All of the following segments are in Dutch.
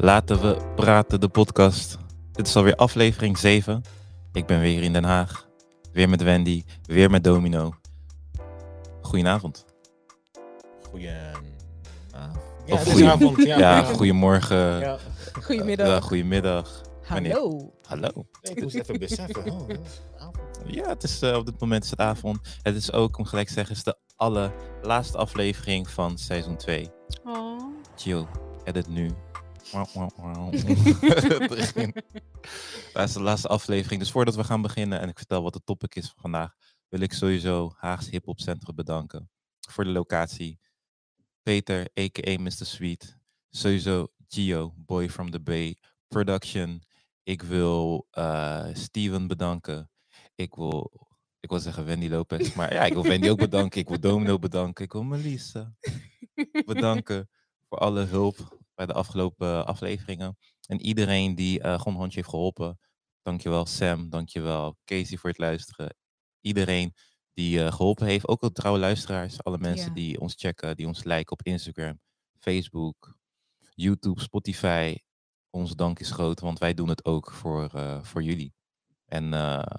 Laten we praten, de podcast. Dit is alweer aflevering 7. Ik ben weer in Den Haag. Weer met Wendy, weer met Domino. Goedenavond. Goedenavond. Ja, goeie- avond. Ja, Ja, goedemorgen. Ja. Goedemiddag. Ja, goedemiddag. wanneer? Hallo. Hallo. Ik moest even beseffen. Oh, het is avond. Ja, het is, eh, op dit moment is het avond. Het is ook, om gelijk te zeggen, is de allerlaatste aflevering van seizoen 2. Oh. Chill, edit nu. Dat is de laatste aflevering. Dus voordat we gaan beginnen en ik vertel wat de topic is van vandaag, wil ik sowieso Haagse Hip Hop Centrum bedanken voor de locatie. Peter, a.k.a. Mr. Sweet. Sowieso Gio, Boy from the Bay. Production. Ik wil eh, Steven bedanken. Ik wil, ik wil zeggen Wendy Lopez. Maar ja, ik wil Wendy ook bedanken. Ik wil Domino bedanken. Ik wil Melissa bedanken voor alle hulp bij de afgelopen afleveringen. En iedereen die eh gewoon een handje heeft geholpen. Dankjewel Sam, dankjewel Casey voor het luisteren. Iedereen die eh, geholpen heeft, ook de trouwe luisteraars. Alle mensen Ja. die ons checken, die ons liken op Instagram, Facebook, YouTube, Spotify. Onze dank is groot, want wij doen het ook voor, eh, voor jullie. En eh,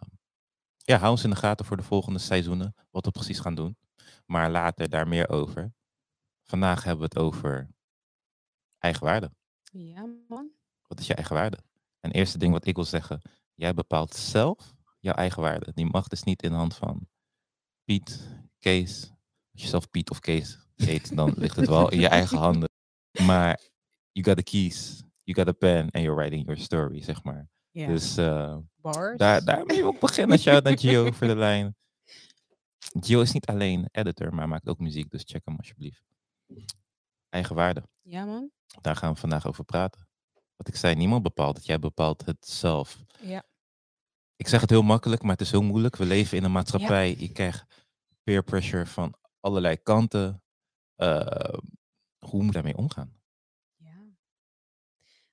ja, hou ons in de gaten voor de volgende seizoenen, wat we precies gaan doen. Maar later daar meer over. Vandaag hebben we het over eigenwaarde. Ja, man. Wat is je eigen waarde? En eerste ding wat ik wil zeggen, jij bepaalt zelf jouw eigen waarde. Die macht is niet in de hand van Piet, Kees. Als je zelf Piet of Kees heet, dan ligt het wel in je eigen handen. Maar you got the keys, you got a pen and you're writing your story, zeg maar. Ja. Dus eh, Bars. daar, daarmee wil ik beginnen. Shout naar Gio voor de lijn. Gio is niet alleen editor, maar maakt ook muziek, dus check hem alsjeblieft. Eigen waarde. Ja, man. Daar gaan we vandaag over praten. Wat ik zei, niemand bepaalt het. Jij bepaalt het zelf. Ja. Ik zeg het heel makkelijk, maar het is heel moeilijk. We leven in een maatschappij. Je krijgt peer pressure van allerlei kanten. Eh, hoe moet je daarmee omgaan? Ja.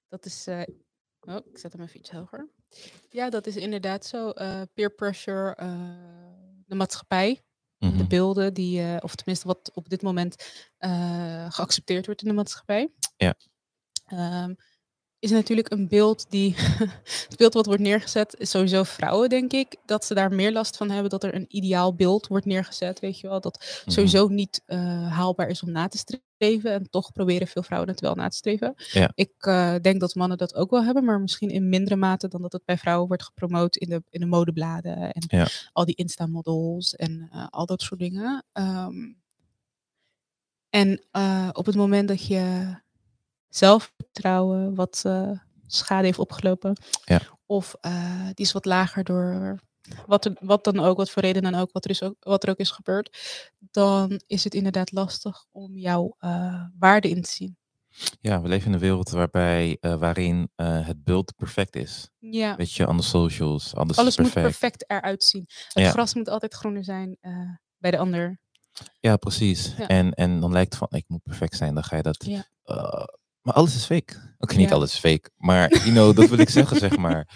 Dat is... eh, Oh, ik zet hem even iets hoger. Ja, dat is inderdaad zo. eh, peer pressure, de maatschappij, de Mhm. beelden die, eh, of tenminste wat op dit moment eh, geaccepteerd wordt in de maatschappij. Ja. Ehm, is natuurlijk een beeld die, het beeld wat wordt neergezet, is sowieso vrouwen, denk ik, dat ze daar meer last van hebben dat er een ideaal beeld wordt neergezet, weet je wel, dat Mhm. sowieso niet eh, haalbaar is om na te streven en toch proberen veel vrouwen het wel na te streven. Ja. Ik eh, denk dat mannen dat ook wel hebben, maar misschien in mindere mate dan dat het bij vrouwen wordt gepromoot in de, in de modebladen en Ja. al die Insta-models en eh, al dat soort dingen. Ehm, en op het moment dat je zelfvertrouwen wat eh, schade heeft opgelopen, Ja. of eh, die is wat lager door wat, wat dan ook, wat voor reden dan ook, wat er, is ook, wat er ook is gebeurd, dan is het inderdaad lastig om jouw eh, waarde in te zien. Ja, we leven in een wereld waarbij, waarin het beeld perfect is. Ja, Weet je, aan de socials, alles, alles moet perfect. eruit zien. Het Ja. gras moet altijd groener zijn bij de ander. Ja, precies. Ja. En, en dan lijkt het van, ik moet perfect zijn. Dan ga je dat... Ja. Maar alles is fake. Oké, niet Ja. alles is fake. Maar, you know, dat wil ik zeggen, zeg maar.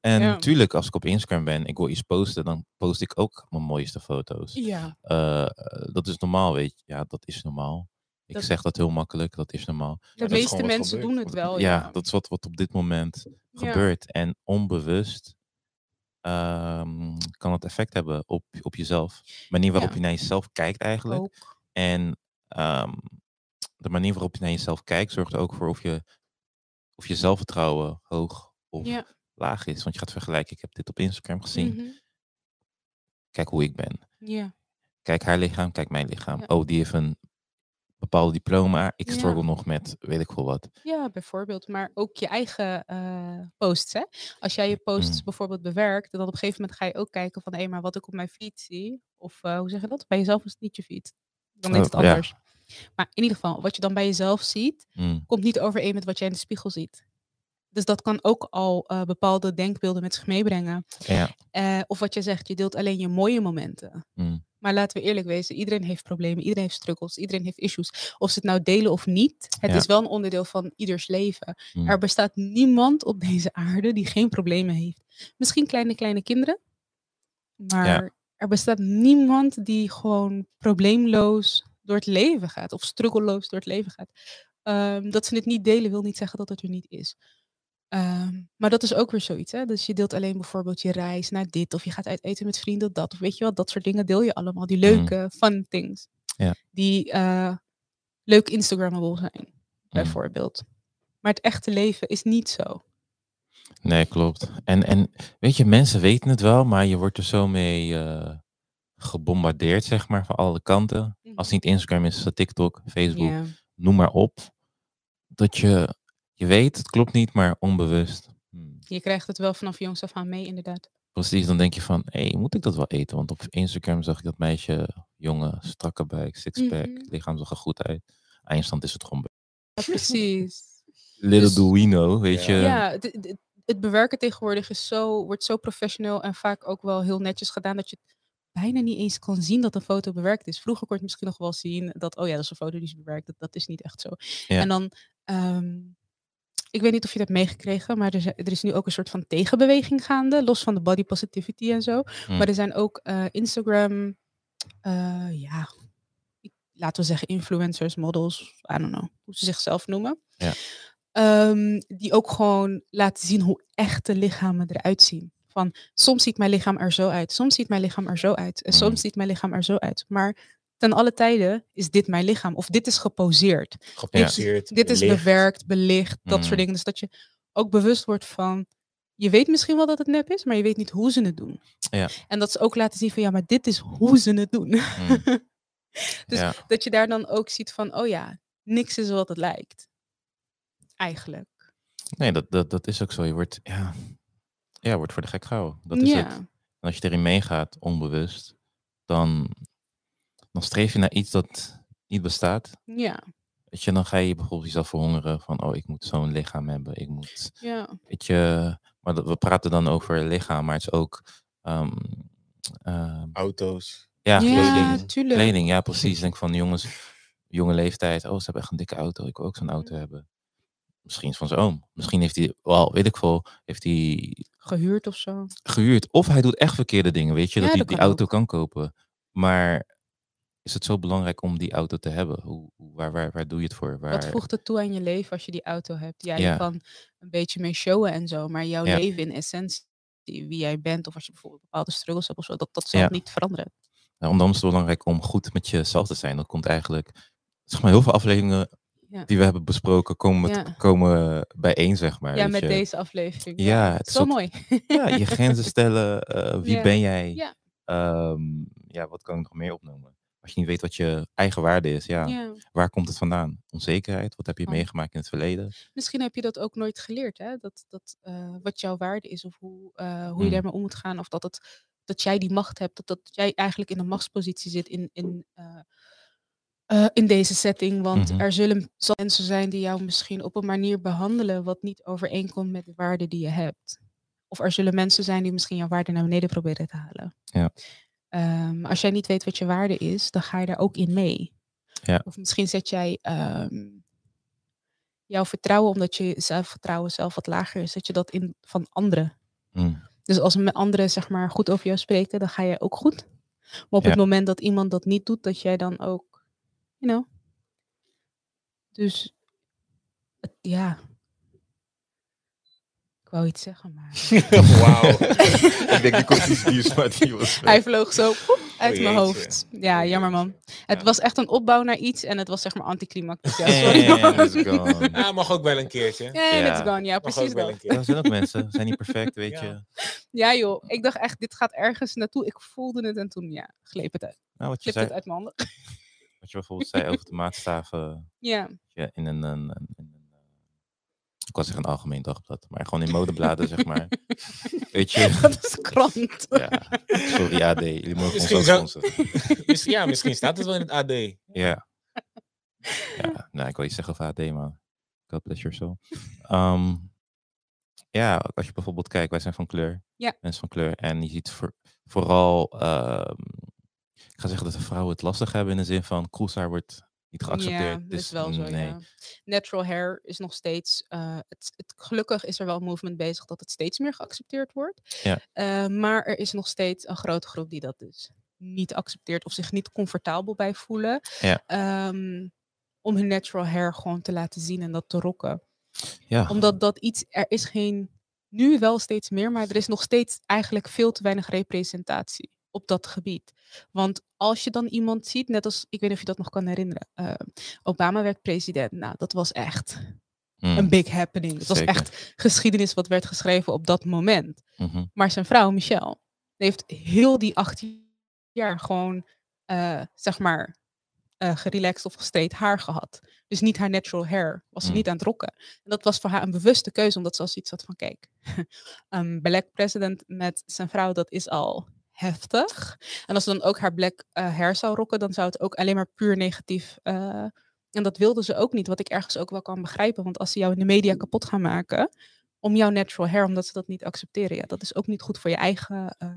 En Ja. natuurlijk, als ik op Instagram ben, ik wil iets posten, dan post ik ook mijn mooiste foto's. Ja, Eh, dat is normaal, weet je. Ja, dat is normaal. Ik Dat- zeg dat heel makkelijk, dat is normaal. de meeste mensen gebeurt. doen het wel. ja, Ja, dat is wat, wat op dit moment gebeurt. En onbewust ehm, kan het effect hebben op, op jezelf. De manier waarop je naar jezelf kijkt eigenlijk. ook. En ehm, de manier waarop je naar jezelf kijkt zorgt er ook voor of je, of je zelfvertrouwen hoog of Ja. laag is. Want je gaat vergelijken, ik heb dit op Instagram gezien. mhm, Kijk hoe ik ben. ja. Kijk haar lichaam, kijk mijn lichaam. Ja. Oh, die heeft een bepaalde diploma. Ik Ja. struggle nog met weet ik veel wat. Ja, bijvoorbeeld. Maar ook je eigen eh, posts. Hè? Als jij je posts Mm. bijvoorbeeld bewerkt, dan op een gegeven moment ga je ook kijken van hé, maar wat ik op mijn feed zie. Of eh, hoe zeg je dat? Bij jezelf is het niet je feed. Dan is Oh, het ja. anders. Maar in ieder geval, wat je dan bij jezelf ziet, Mm, komt niet overeen met wat jij in de spiegel ziet. Dus dat kan ook al eh, bepaalde denkbeelden met zich meebrengen. ja. Eh, of wat je zegt, je deelt alleen je mooie momenten. mm, Maar laten we eerlijk wezen, iedereen heeft problemen, iedereen heeft struggles, iedereen heeft issues. Of ze het nou delen of niet, het Ja. is wel een onderdeel van ieders leven. mm. Er bestaat niemand op deze aarde die geen problemen heeft. Misschien kleine, kleine kinderen. Maar er bestaat niemand die gewoon probleemloos door het leven gaat. Of struggelloos door het leven gaat. Ehm, dat ze het niet delen wil niet zeggen dat het er niet is. Ehm, maar dat is ook weer zoiets. Hè? Dus je deelt alleen bijvoorbeeld je reis naar dit. Of je gaat uit eten met vrienden dat. Of weet je wat, dat soort dingen deel je allemaal. Die leuke, fun things. Ja. Die eh, leuk Instagrammable zijn, bijvoorbeeld. Maar het echte leven is niet zo. Nee, klopt. En, en weet je, mensen weten het wel, maar je wordt er zo mee eh, gebombardeerd, zeg maar, van alle kanten. Mhm. Als het niet Instagram is, is TikTok, Facebook, noem maar op. Dat je, je weet, het klopt niet, maar onbewust. hmm, Je krijgt het wel vanaf jongs af aan mee, inderdaad. Precies, dan denk je van, hé, moet ik dat wel eten? Want op Instagram zag ik dat meisje, jongen, strakke buik, sixpack, Mhm. lichaam zag er goed uit. Eindstand is het gewoon Ja, precies. little Dus- do we know, weet je. Ja, het, het- het bewerken tegenwoordig is zo, wordt zo professioneel en vaak ook wel heel netjes gedaan dat je het bijna niet eens kan zien dat een foto bewerkt is. Vroeger kon je misschien nog wel zien dat, oh ja, dat is een foto die is bewerkt. Dat, dat is niet echt zo. Ja. En dan, ehm, ik weet niet of je dat hebt meegekregen, maar er, er is nu ook een soort van tegenbeweging gaande, los van de body positivity en zo. Hmm. Maar er zijn ook eh, Instagram, eh, ja, laten we zeggen influencers, models, I don't know, hoe ze zichzelf noemen. Ja. Ehm, die ook gewoon laten zien hoe echte lichamen eruit zien. Van soms ziet mijn lichaam er zo uit, soms ziet mijn lichaam er zo uit en soms ziet mijn lichaam er zo uit. Maar ten alle tijden is dit mijn lichaam of dit is geposeerd. Geposeerd. Dit is bewerkt, belicht, dat Mm. soort dingen. Dus dat je ook bewust wordt van, je weet misschien wel dat het nep is, maar je weet niet hoe ze het doen. Ja. En dat ze ook laten zien van, ja, maar dit is hoe ze het doen. Hmm. Dus ja. dat je daar dan ook ziet van, oh ja, niks is wat het lijkt. Eigenlijk. Nee, dat, dat, dat is ook zo. Je wordt, ja, ja, wordt voor de gek gehouden. Dat is ja. het. En als je erin meegaat, onbewust, dan, dan streef je naar iets dat niet bestaat. Ja, Weet je, dan ga je bijvoorbeeld jezelf verhongeren van, oh, ik moet zo'n lichaam hebben. Ik moet, ja, weet je, maar dat, we praten dan over lichaam, maar het is ook, ehm, ehm, Auto's. ja, ja, kleding. tuurlijk. Kleding, ja, precies. Denk van jongens, jonge leeftijd. Oh, ze hebben echt een dikke auto. Ik wil ook zo'n auto hebben. Misschien is van zijn oom. Misschien heeft hij, wel, weet ik veel, heeft hij Gehuurd of zo. gehuurd. Of hij doet echt verkeerde dingen, weet je, Ja, dat hij die auto ook. kan kopen. Maar is het zo belangrijk om die auto te hebben? Hoe, hoe- waar, waar, waar doe je het voor? Waar, Wat voegt het toe aan je leven als je die auto hebt? Ja, Ja. je kan een beetje mee showen en zo, maar jouw Ja. leven in essentie, wie jij bent, of als je bijvoorbeeld bepaalde struggles hebt of zo, dat, dat zal Ja. niet veranderen. Nou, om dan is het belangrijk om goed met jezelf te zijn. Dat komt eigenlijk, zeg maar, heel veel afleveringen Ja. die we hebben besproken komen, komen bijeen, zeg maar. ja, met je. deze aflevering. Ja, het is ook- mooi. Ja, je grenzen stellen. eh, wie ben jij? Ja. Ehm, ja, wat kan ik nog meer opnoemen? Als je niet weet wat je eigen waarde is, ja, waar komt het vandaan? Onzekerheid, wat heb je Oh. meegemaakt in het verleden? Misschien heb je dat ook nooit geleerd, hè? Dat, dat, eh, wat jouw waarde is of hoe, eh, hoe je Mm. daarmee om moet gaan. Of dat, het, dat jij die macht hebt, dat, dat jij eigenlijk in een machtspositie zit in, in, eh, in deze setting. Want Mhm. er zullen mensen zijn die jou misschien op een manier behandelen wat niet overeenkomt met de waarde die je hebt. Of er zullen mensen zijn die misschien jouw waarde naar beneden proberen te halen. Ja. Ehm, als jij niet weet wat je waarde is, dan ga je daar ook in mee. Ja. Of misschien zet jij ehm, jouw vertrouwen, omdat je zelfvertrouwen zelf wat lager is, zet je dat in van anderen. Mm, Dus als anderen zeg maar goed over jou spreken, dan ga je ook goed. Maar op Ja. het moment dat iemand dat niet doet, dat jij dan ook, you know. Dus het- ja. Ik wou iets zeggen, maar Wauw. ik denk, die komt iets nieuws, maar die was... hij vloog zo poep, uit Oh, mijn hoofd. Ja, jammer man. Het Ja. was echt een opbouw naar iets en het was zeg maar anticlimactisch. Ja, sorry man. Ja, mag ook wel een keertje. Ja, Ja. gone. Ja, Mag precies ook wel dat. Ja, er zijn ook mensen, zijn niet perfect, weet Ja. je. Ja joh, ik dacht echt, dit gaat ergens naartoe. Ik voelde het en toen, ja, gleep het uit. Nou, wat je, Glipte het zei, uit mijn handen. Wat je bijvoorbeeld zei over de maatstaven Ja, ja, in een, een, een, in een eh, ik was zeggen een algemeen dagblad, maar gewoon in modebladen, zeg maar. Weet je, dat is krant. ja, sorry AD, jullie mogen ons ook zou- ja, misschien staat het wel in het AD. Ja. ja. Nou, ik wil iets zeggen over AD, maar God bless your soul. Ehm, ja, als je bijvoorbeeld kijkt, wij zijn van kleur. Ja. Mensen van kleur. En je ziet voor, vooral, ehm, ik ga zeggen dat de vrouwen het lastig hebben in de zin van kroeshaar wordt niet geaccepteerd. Ja, is Dus, wel zo, nee. ja. Natural hair is nog steeds... eh, het, het, gelukkig is er wel een movement bezig dat het steeds meer geaccepteerd wordt. Ja. Eh, maar er is nog steeds een grote groep die dat dus niet accepteert of zich niet comfortabel bij voelen. Ja. Ehm, om hun natural hair gewoon te laten zien en dat te rocken. Ja, Omdat dat iets, er is geen, nu wel steeds meer, maar er is nog steeds eigenlijk veel te weinig representatie op dat gebied. Want als je dan iemand ziet, net als, ik weet niet of je dat nog kan herinneren, eh, Obama werd president. Nou, dat was echt mm, een big happening. Het was echt geschiedenis wat werd geschreven op dat moment. mhm, Maar zijn vrouw, Michelle, heeft heel die 18 jaar gewoon, eh, zeg maar, eh gerelaxed of gestraight haar gehad. Dus niet haar natural hair. Was ze Mm. niet aan het rocken. En dat was voor haar een bewuste keuze, omdat ze als iets had van, kijk, een black president met zijn vrouw, dat is al heftig. En als ze dan ook haar black eh, hair zou rocken, dan zou het ook alleen maar puur negatief. eh, en dat wilde ze ook niet, wat ik ergens ook wel kan begrijpen. Want als ze jou in de media kapot gaan maken, om jouw natural hair, omdat ze dat niet accepteren, ja, dat is ook niet goed voor je eigen eh,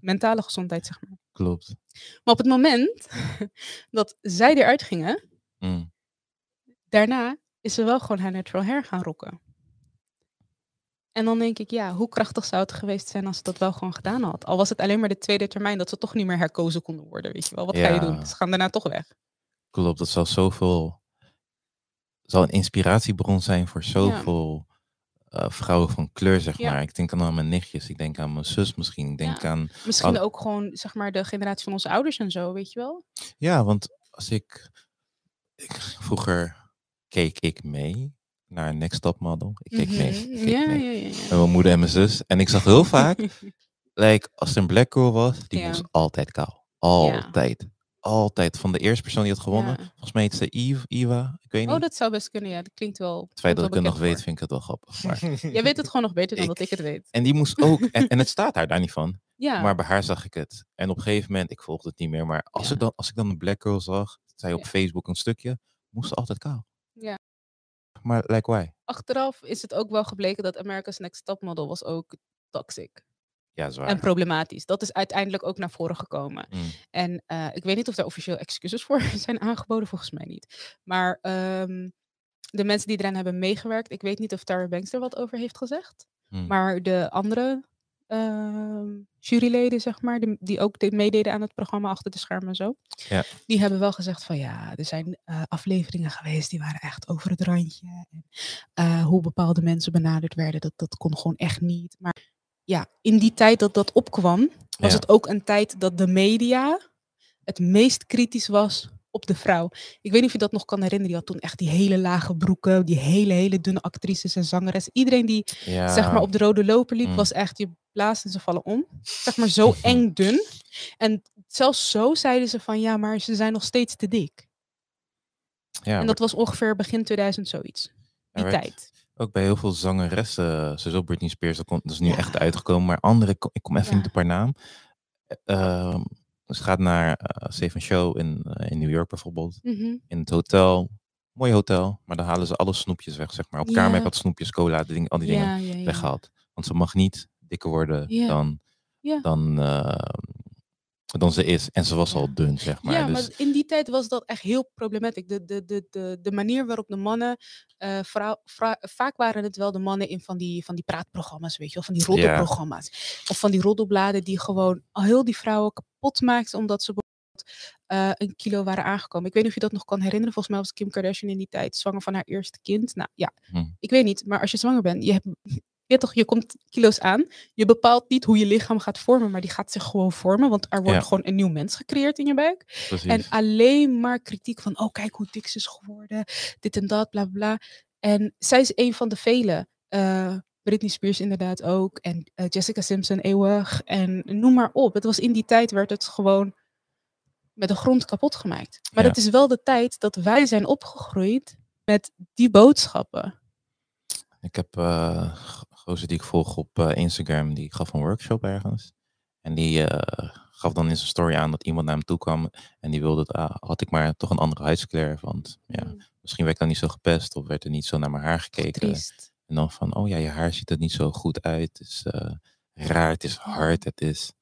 mentale gezondheid, zeg maar. klopt. Maar op het moment dat zij eruit gingen, Mm, daarna is ze wel gewoon haar natural hair gaan rocken. En dan denk ik, ja, hoe krachtig zou het geweest zijn als ze dat wel gewoon gedaan had? Al was het alleen maar de tweede termijn dat ze toch niet meer herkozen konden worden, weet je wel. Wat ga je Ja. doen? Ze gaan daarna toch weg. klopt, dat zal zoveel... zal een inspiratiebron zijn voor zoveel eh, vrouwen van kleur, zeg Ja. maar. Ik denk aan mijn nichtjes, ik denk aan mijn zus misschien. Ik denk Ja. aan... Misschien Al- ook gewoon, zeg maar, de generatie van onze ouders en zo, weet je wel. Ja, want als ik, ik vroeger keek ik mee naar Next Top Model. Ik keek mee. Mhm. ik keek Ja, mee. ja, ja, ja. Met mijn moeder en mijn zus. En ik zag heel vaak, like, als er een black girl was, die was altijd kaal. Altijd. Altijd. Van de eerste persoon die had gewonnen. Volgens mij heet ze Eve, Eva. Ik weet niet. Oh, dat zou best kunnen, ja. Dat klinkt wel... het feit dat ik het nog weet, vind ik het wel grappig. Maar... Jij weet het gewoon nog beter dan Ik- dat ik het weet. En die moest ook, en, en het staat daar daar niet van. Ja, Maar bij haar zag ik het. En op een gegeven moment, ik volgde het niet meer. Maar als, Ja. ik, dan, als ik dan een black girl zag, zei op Ja. Facebook een stukje, moest ze altijd kaal. Ja. Maar like why? achteraf is het ook wel gebleken dat America's Next Top Model was ook toxic Ja, zwaar. en problematisch. Dat is uiteindelijk ook naar voren gekomen. Mm. En eh, ik weet niet of daar officieel excuses voor zijn aangeboden, volgens mij niet. Maar ehm, de mensen die eraan hebben meegewerkt, ik weet niet of Tara Banks er wat over heeft gezegd. Mm. Maar de andere juryleden, zeg maar, die, die ook de- meededen aan het programma achter de schermen en zo, Ja. die hebben wel gezegd van ja, er zijn eh, afleveringen geweest die waren echt over het randje. En, eh, hoe bepaalde mensen benaderd werden, dat, dat kon gewoon echt niet. Maar ja, in die tijd dat dat opkwam, was Ja. het ook een tijd dat de media het meest kritisch was op de vrouw. Ik weet niet of je dat nog kan herinneren. Die had toen echt die hele lage broeken, die hele, hele dunne actrices en zangeres. Iedereen die ja. zeg maar op de rode loper liep, Mm. was echt, je blaast en ze vallen om. Zeg maar zo eng dun. En zelfs zo zeiden ze van, ja, maar ze zijn nog steeds te dik. ja, en dat was ongeveer begin 2000 zoiets. Die tijd. Ook bij heel veel zangeressen, zoals ook Britney Spears, dat, komt, dat is nu Ja. echt uitgekomen. Maar andere, ik kom- even Ja. niet op haar naam. Ehm ze gaat naar Safe Show in, eh, in New York bijvoorbeeld. Mhm. In het hotel. Mooi hotel. Maar dan halen ze alle snoepjes weg, zeg maar. Op Ja. kamer wat snoepjes, cola, die dingen, al die dingen Ja, ja, ja. weggehaald. Want ze mag niet dikker worden dan, dan, eh, dan ze is. En ze was al dun, zeg maar. ja, dus, maar in die tijd was dat echt heel problematisch. De, de, de, de, de manier waarop de mannen, eh, vrouw, vrou- vaak waren het wel de mannen in van die, van die praatprogramma's, weet je wel, van die roddelprogramma's. Of van die roddelbladen die gewoon al heel die vrouwen kapot maakten omdat ze bijvoorbeeld eh, een kilo waren aangekomen. Ik weet niet of je dat nog kan herinneren. Volgens mij was Kim Kardashian in die tijd zwanger van haar eerste kind. Nou ja, Hm. ik weet niet, maar als je zwanger bent, je hebt... Je, weet toch, je komt kilo's aan. Je bepaalt niet hoe je lichaam gaat vormen, maar die gaat zich gewoon vormen. Want er wordt Ja. gewoon een nieuw mens gecreëerd in je buik. precies. En alleen maar kritiek van, oh kijk hoe dik ze is geworden, dit en dat, bla bla. En zij is een van de vele. Eh, Britney Spears inderdaad ook. En eh, Jessica Simpson eeuwig. En noem maar op. Het was in die tijd werd het gewoon met de grond kapot gemaakt. Maar Ja. het is wel de tijd dat wij zijn opgegroeid met die boodschappen. Ik heb eh gozer die ik volg op eh, Instagram, die gaf een workshop ergens. En die eh, gaf dan in zijn story aan dat iemand naar hem toe kwam en die wilde, het, ah, had ik maar toch een andere huidskleur. Want ja, Mm, misschien werd ik dan niet zo gepest of werd er niet zo naar mijn haar gekeken. Triest. En dan van, oh ja, je haar ziet er niet zo goed uit. Het is eh, raar, het is hard, het is...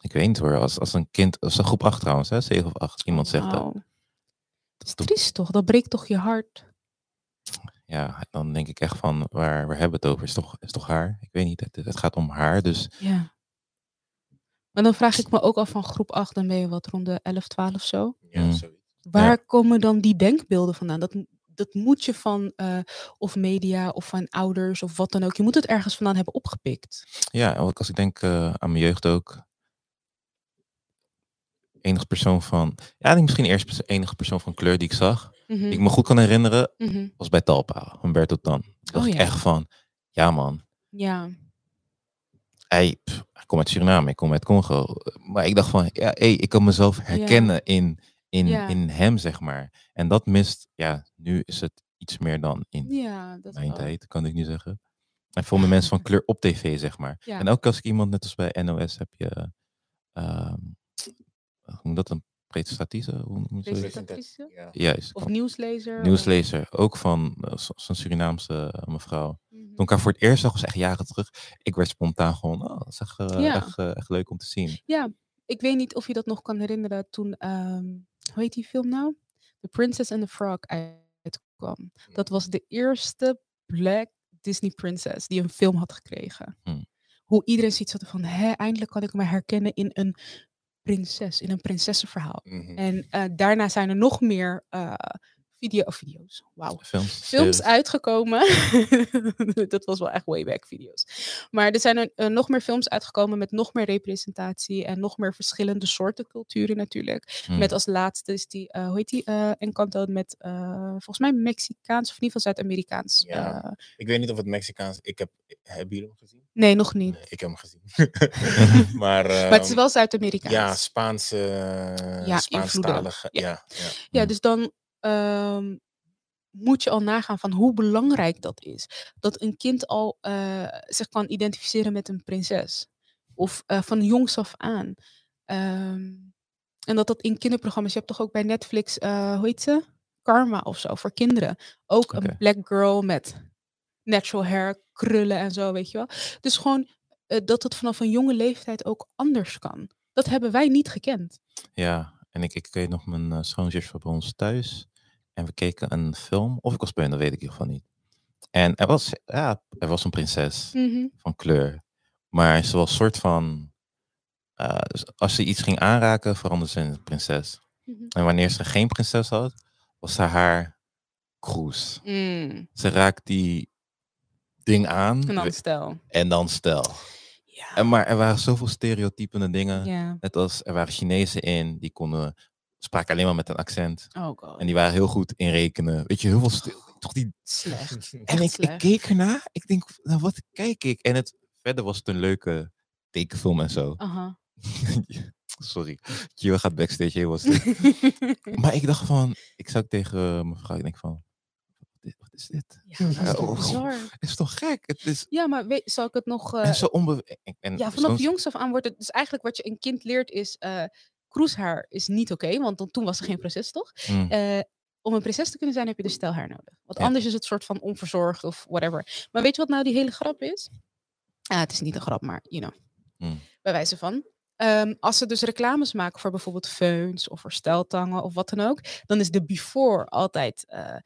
Ik weet niet hoor, als, als een kind, als een groep 8 trouwens, hè, 7 of 8, iemand zegt dat. Dat Het is is toch- triest toch? Dat breekt toch je hart? Ja, dan denk ik echt van, waar, waar hebben we het over? Is toch, is toch haar? Ik weet niet, het, het gaat om haar, dus Ja. Maar dan vraag ik me ook af van groep 8, dan ben je wat rond de 11, 12 zo. Ja, Mm. zoiets. Waar komen dan die denkbeelden vandaan? Dat, dat moet je van eh, of media of van ouders of wat dan ook. Je moet het ergens vandaan hebben opgepikt. Ja, ook als ik denk eh, aan mijn jeugd ook. Enige persoon van, ja, misschien eerst enige persoon van kleur die ik zag. Mhm, Die ik me goed kan herinneren, mhm. was bij Talpa, Humberto Tan. Dacht Oh, ik echt van, ja man, Ja, hij, pff, hij komt uit Suriname, ik kom uit Congo. Maar ik dacht van, ja, hey, ik kan mezelf herkennen in, in, Ja. in hem, zeg maar. En dat mist, ja, nu is het iets meer dan in ja dat mijn tijd, kan ik nu zeggen. En veel meer mensen van kleur op tv, zeg maar. En ook als ik iemand, net als bij NOS, heb je, ehm hoe dat, een presentatrice? Hoe? Ja. Juist, Of nieuwslezer? nieuwslezer. Ook van eh, zo- zo'n Surinaamse eh, mevrouw. Mhm. Toen ik haar voor het eerst zag, was echt jaren terug. Ik werd spontaan gewoon, oh, dat is echt, eh, Ja. echt, echt leuk om te zien. Ja, ik weet niet of je dat nog kan herinneren toen, ehm, hoe heet die film nou? The Princess and the Frog uitkwam. Dat was de eerste black Disney princess die een film had gekregen. Hmm. Hoe iedereen ziet zat van, hè, eindelijk kan ik me herkennen in een prinses, in een prinsessenverhaal. Mhm. En eh, daarna zijn er nog meer eh, video, of video's, wauw, Films. uitgekomen. dat was wel echt way back video's. Maar er zijn er eh, nog meer films uitgekomen met nog meer representatie en nog meer verschillende soorten culturen natuurlijk. Hmm. Met als laatste is die, eh, hoe heet die, eh Encanto met volgens mij Mexicaans of in ieder geval Zuid-Amerikaans. Ja. Ik weet niet of het Mexicaans... Ik heb... Hebben jullie hem gezien? nee, nog niet. Nee, ik heb hem gezien. maar, maar het is ehm, wel Zuid-Amerikaans. Ja, Spaanse... Ja, Spaanstalige. Ja. Ja, Ja, dus dan ehm, moet je al nagaan van hoe belangrijk dat is. Dat een kind al eh, zich kan identificeren met een prinses. Of eh, van jongs af aan. Ehm, en dat dat in kinderprogramma's, je hebt toch ook bij Netflix, eh, hoe heet ze? Karma of zo, voor kinderen. Ook een black girl met natural hair, krullen en zo, weet je wel. Dus gewoon dat het vanaf een jonge leeftijd ook anders kan. Dat hebben wij niet gekend. Ja, en ik, ik weet nog, mijn schoonzus bij ons thuis. En we keken een film, of ik was bij dat weet ik in ieder geval niet. En er was, ja, er was een prinses Mhm. van kleur. Maar ze was soort van, dus als ze iets ging aanraken, veranderde ze in een prinses. Mhm. En wanneer ze geen prinses had, was haar haar kroes. Mm. Ze raakt die ding aan En dan stel. en dan stel. Ja. En maar er waren zoveel stereotypende dingen. ja. Net als er waren Chinezen in, die konden, spraken alleen maar met een accent. Oh god. En die waren heel goed in rekenen. Weet je, heel veel stil. Toch die... Slecht. En ik, keek ernaar. Ik denk, nou wat kijk ik? En het, verder was het een leuke tekenfilm en zo. Aha. Sorry. Kio gaat backstage heel was Maar ik dacht van, ik zou tegen mijn vrouw, ik denk van, wat is, wat is dit? ja, dat is toch Oh. bizar. Het is toch gek? Het is Ja, maar weet, zal ik het nog... eh, en zo onbe... en- En ja, vanaf jongs af aan wordt het... Dus eigenlijk wat je een kind leert is... eh kroeshaar is niet oké, want dan, toen was er geen prinses, toch? Mm, Eh, om een prinses te kunnen zijn heb je dus stelhaar nodig. Want Ja. anders is het soort van onverzorgd of whatever. Maar weet je wat nou die hele grap is? Ah, het is niet een grap, maar you know. Mm. Bij wijze van. Ehm, als ze dus reclames maken voor bijvoorbeeld feuns of voor steltangen of wat dan ook, dan is de before altijd eh,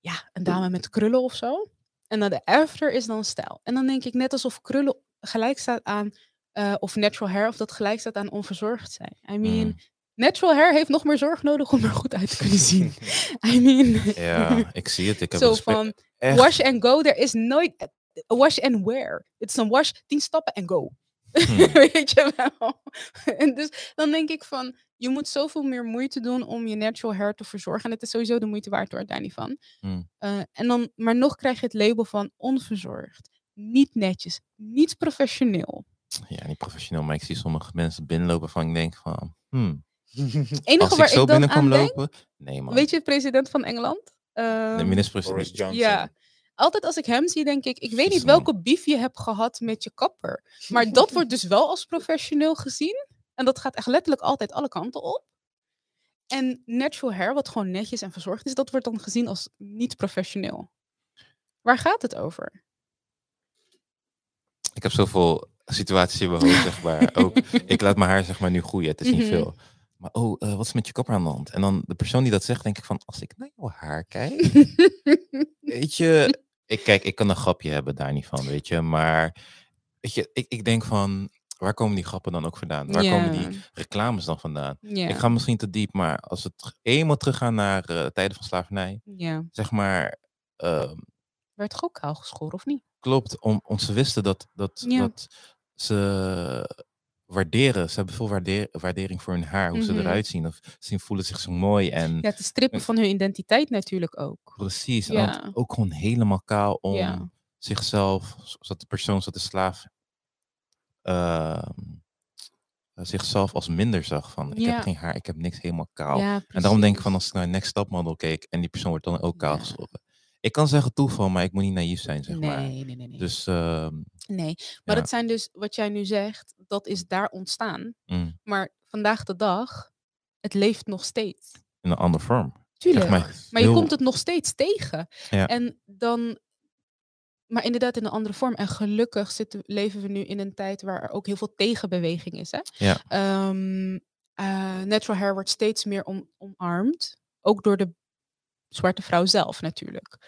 ja, een dame met krullen of zo. En dan de after is dan stijl. En dan denk ik net alsof krullen gelijk staat aan, eh, of natural hair, of dat gelijk staat aan onverzorgd zijn. I mean, Mm. natural hair heeft nog meer zorg nodig om er goed uit te kunnen zien. I mean, Ja, ik zie het. Ik heb zo respect. van Echt. wash and go, er is nooit wash and wear. Het is een wash, tien stappen en go. Hmm. Weet je wel? en dus dan denk ik van, je moet zoveel meer moeite doen om je natural hair te verzorgen. En het is sowieso de moeite waard hoor, daar niet van. Hmm. Eh, en dan, maar nog krijg je het label van onverzorgd. Niet netjes, niet professioneel. Ja, niet professioneel, maar ik zie sommige mensen binnenlopen van ik denk van, hmm, enige als ik waar zo ik binnen lopen, nee man. weet je, de president van Engeland? de Ehm, minister-president. Boris Johnson. Ja. Altijd als ik hem zie, denk ik, ik weet niet welke beef je hebt gehad met je kapper. Maar dat wordt dus wel als professioneel gezien. En dat gaat echt letterlijk altijd alle kanten op. En natural hair, wat gewoon netjes en verzorgd is, dat wordt dan gezien als niet professioneel. Waar gaat het over? Ik heb zoveel situaties in mijn hoofd, zeg maar. Ook, ik laat mijn haar zeg maar nu groeien, het is niet Mhm. veel. Maar oh, eh, wat is met je kapper aan de hand? En dan de persoon die dat zegt, denk ik van, als ik naar jouw haar kijk, weet je, ik kijk, ik kan een grapje hebben daar niet van, weet je. Maar weet je, ik, ik denk van, waar komen die grappen dan ook vandaan? Waar komen die reclames dan vandaan? Ik ga misschien te diep, maar als we eenmaal teruggaan naar eh, tijden van slavernij, zeg maar, ehm, Werd ook kaal geschoren, of niet? klopt, om, om ze wisten dat, dat, Ja. dat ze waarderen, ze hebben veel waardeer- waardering voor hun haar, hoe ze Mhm. eruit zien, of ze voelen zich zo mooi en Ja, te strippen van hun identiteit natuurlijk ook. precies, en Ja. ook gewoon helemaal kaal om Ja. zichzelf, zodat de persoon, zodat de slaaf ehm, zichzelf als minder zag van, ik Ja. heb geen haar, ik heb niks helemaal kaal. En daarom denk ik van als ik naar Next Top Model keek en die persoon wordt dan ook kaal Ja. Ik kan zeggen toeval, maar ik moet niet naïef zijn, zeg maar. Nee, nee, nee. nee. Dus, ehm, nee. Maar ja. dat zijn dus, wat jij nu zegt, dat is daar ontstaan. mm, Maar vandaag de dag, het leeft nog steeds. in een andere vorm. Tuurlijk. Zeg maar, Maar je heel- komt het nog steeds tegen. Ja. En dan, maar inderdaad in een andere vorm. En gelukkig zitten, leven we nu in een tijd waar er ook heel veel tegenbeweging is. Hè? Ja. Eh, natural hair wordt steeds meer om, omarmd. Ook door de zwarte vrouw zelf natuurlijk.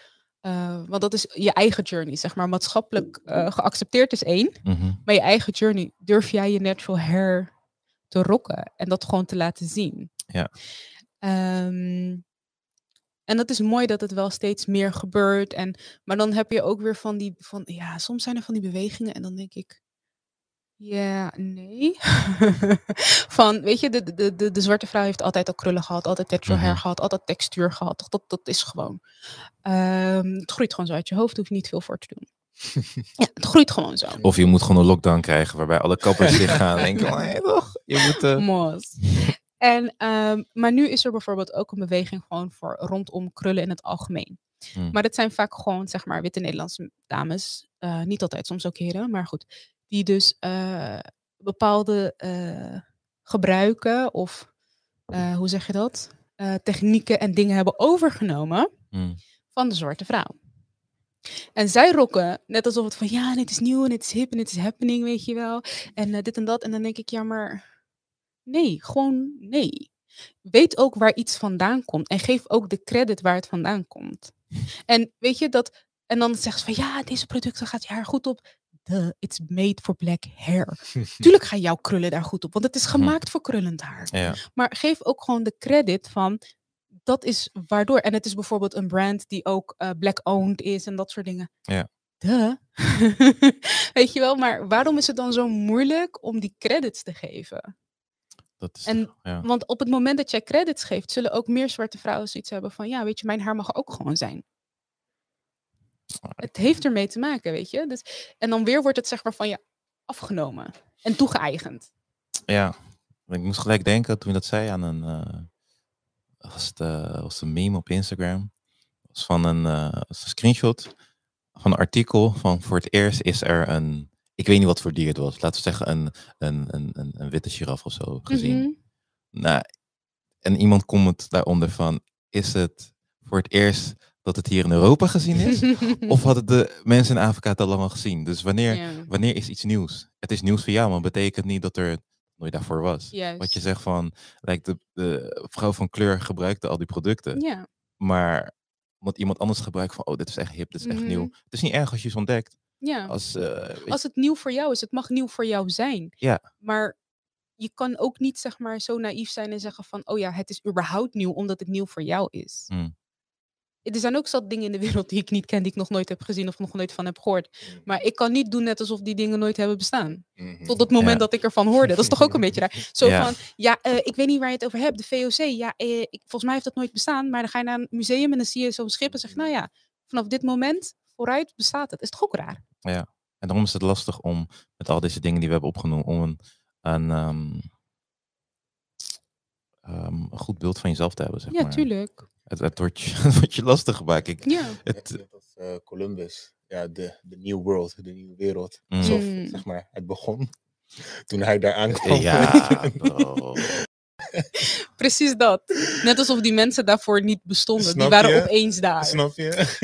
Eh, want dat is je eigen journey, zeg maar. Maatschappelijk eh, geaccepteerd is één. Mhm. Maar je eigen journey, durf jij je natural hair te rocken en dat gewoon te laten zien. Ja. Ehm, en dat is mooi dat het wel steeds meer gebeurt. En, maar dan heb je ook weer van die, van, ja, soms zijn er van die bewegingen en dan denk ik, ja, nee. van, weet je, de, de, de, de zwarte vrouw heeft altijd al krullen gehad, altijd natural hair Mhm. gehad, altijd textuur gehad. Dat, dat is gewoon. Ehm, het groeit gewoon zo uit je hoofd, hoef je niet veel voor te doen. ja, het groeit gewoon zo. Of je moet gewoon een lockdown krijgen waarbij alle kappers zich gaan denken, oh, toch? Je moet, Mos. En, ehm, maar nu is er bijvoorbeeld ook een beweging gewoon voor rondom krullen in het algemeen. Hmm. Maar dat zijn vaak gewoon, zeg maar, witte Nederlandse dames. eh, niet altijd, soms ook heren, maar goed. Die dus eh, bepaalde eh, gebruiken of, eh, hoe zeg je dat? Technieken en dingen hebben overgenomen mm, van de zwarte vrouw. En zij rokken net alsof het van ja, dit is nieuw en het is hip en het is happening, weet je wel. En dit en dat. En dan denk ik, ja, maar nee, gewoon nee. Weet ook waar iets vandaan komt en geef ook de credit waar het vandaan komt. En weet je dat, en dan zegt ze van ja, deze producten gaat je haar goed op. Duh, it's made for black hair. Tuurlijk gaan jouw krullen daar goed op, want het is gemaakt voor krullend haar. ja. Maar geef ook gewoon de credit van dat is waardoor. En het is bijvoorbeeld een brand die ook eh, black-owned is en dat soort dingen. Ja. Duh. Weet je wel, maar waarom is het dan zo moeilijk om die credits te geven? Dat is, En- ja. Want op het moment dat jij credits geeft, zullen ook meer zwarte vrouwen zoiets hebben van, ja, weet je, mijn haar mag ook gewoon zijn. Het heeft ermee te maken, weet je. Dus, en dan weer wordt het zeg maar van je afgenomen en toegeëigend. ja, ik moest gelijk denken toen je dat zei aan een, eh, was, het, eh, was een meme op Instagram. was van een, eh, was een screenshot van een artikel van voor het eerst is er een, ik weet niet wat voor dier het was, laten we zeggen een, een, een, een, een witte giraf of zo gezien. Mhm. Nou, en iemand comment daaronder van, is het voor het eerst dat het hier in Europa gezien is? of hadden de mensen in Afrika het al allemaal gezien? Dus wanneer, Ja, wanneer is iets nieuws? Het is nieuws voor jou, maar betekent niet dat er nooit daarvoor was. juist. Wat je zegt van, like de, de vrouw van kleur gebruikte al die producten, Ja, maar omdat iemand anders gebruikt van, oh, dit is echt hip, dit is echt nieuw. Mhm. Het is niet erg als je iets ontdekt. ja. Als, eh, als het nieuw voor jou is, het mag nieuw voor jou zijn. Ja. Maar je kan ook niet zeg maar zo naïef zijn en zeggen van, oh ja, het is überhaupt nieuw omdat het nieuw voor jou is. Hmm. Er zijn ook zat dingen in de wereld die ik niet ken, die ik nog nooit heb gezien of nog nooit van heb gehoord. Maar ik kan niet doen net alsof die dingen nooit hebben bestaan. Mhm. Tot het moment Ja. dat ik ervan hoorde. Dat is toch ook een beetje raar. Zo Ja. van, ja, eh, ik weet niet waar je het over hebt. De VOC, ja, eh, ik, volgens mij heeft dat nooit bestaan. Maar dan ga je naar een museum en dan zie je zo'n schip en zeg nou ja, vanaf dit moment vooruit bestaat het. Is toch ook raar? En daarom is het lastig om met al deze dingen die we hebben opgenomen, om een, een, ehm, ehm, een goed beeld van jezelf te hebben. Zeg Ja, maar. tuurlijk. Het, het, wordt je, het wordt je lastig gemaakt. Ik, Ja. het, als eh, Columbus. Ja, de, de New World, de nieuwe wereld. Mm. Alsof, Mm. zeg maar, het begon toen hij daar aankwam. ja. Precies dat. Net alsof die mensen daarvoor niet bestonden. die waren je? opeens daar. Snap je?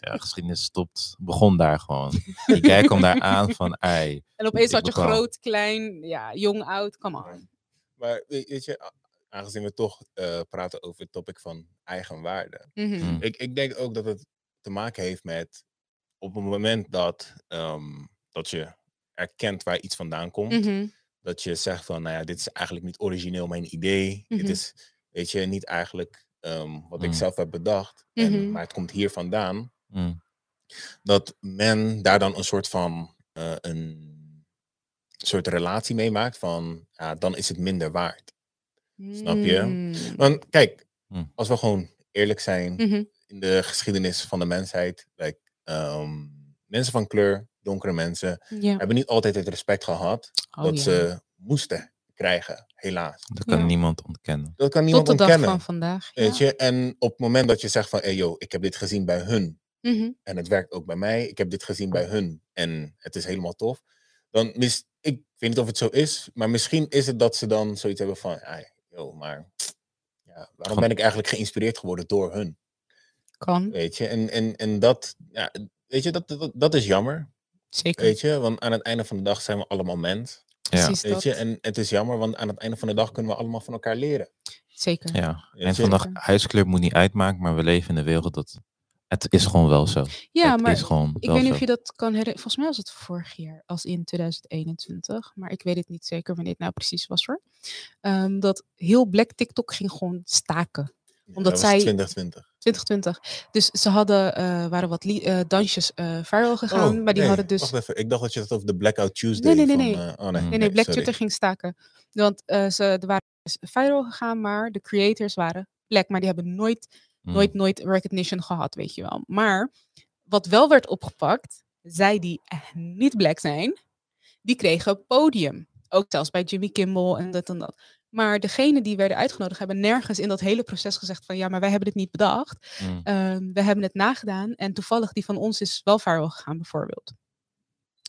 ja, geschiedenis stopt, begon daar gewoon. Die guy kwam daar aan van, ei, En opeens Ik had je groot, klein, ja, jong, oud. Come on. Maar weet je, aangezien we toch eh, praten over het topic van eigenwaarde. Mhm. Mm. Ik, ik denk ook dat het te maken heeft met op het moment dat, ehm, dat je erkent waar iets vandaan komt. Mhm. Dat je zegt van, nou ja, dit is eigenlijk niet origineel mijn idee. Mhm. Dit is, weet je, niet eigenlijk ehm, wat ik Mm. zelf heb bedacht. en, Mhm. maar het komt hier vandaan. Mm. Dat men daar dan een soort van, eh, een soort relatie mee maakt van, ja, dan is het minder waard. Snap je? Want kijk, Mm. als we gewoon eerlijk zijn, Mhm. in de geschiedenis van de mensheid, like, ehm, mensen van kleur, donkere mensen, hebben niet altijd het respect gehad Oh, dat ze moesten krijgen, helaas. Dat kan Ja. niemand ontkennen. Dat kan Tot niemand de dag van vandaag. Ja. Weet je? En op het moment dat je zegt van, hey yo, ik heb dit gezien bij hun Mhm. en het werkt ook bij mij, ik heb dit gezien bij hun en het is helemaal tof, dan mis, ik weet niet of het zo is, maar misschien is het dat ze dan zoiets hebben van, ah, yo, maar ja, waarom ben ik eigenlijk geïnspireerd geworden door hun? Kan, Weet je, en, en, en dat, ja, weet je, dat, dat, dat is jammer. zeker. Weet je, want aan het einde van de dag zijn we allemaal mens. Ja, Precies Weet dat. je, en het is jammer, want aan het einde van de dag kunnen we allemaal van elkaar leren. Zeker. ja. En vandaag huiskleur moet niet uitmaken, maar we leven in een wereld dat... Het is gewoon wel zo. Ja, het maar is gewoon ik weet niet zo. of je dat kan herinneren. Volgens mij was het vorig jaar, als in 2021. Maar ik weet het niet zeker wanneer het nou precies was hoor. Ehm, dat heel Black TikTok ging gewoon staken. Omdat dat was zij- 2020. 2020. Dus ze hadden, eh, waren wat eh, dansjes eh viral gegaan. maar die nee, hadden dus... Wacht even, ik dacht dat je het over de Blackout Tuesday Nee, nee, nee, van... nee. eh, oh nee, Nee, Nee, Black sorry. Twitter ging staken. Want eh, ze er waren dus viral gegaan, maar de creators waren black. Maar die hebben nooit. Nooit, nooit recognition gehad, weet je wel. Maar wat wel werd opgepakt, zij die echt niet black zijn, die kregen podium. Ook zelfs bij Jimmy Kimmel en dat en dat. Maar degenen die werden uitgenodigd hebben nergens in dat hele proces gezegd van ja, maar wij hebben dit niet bedacht. Mm. Ehm, we hebben het nagedaan en toevallig die van ons is wel viral gegaan bijvoorbeeld.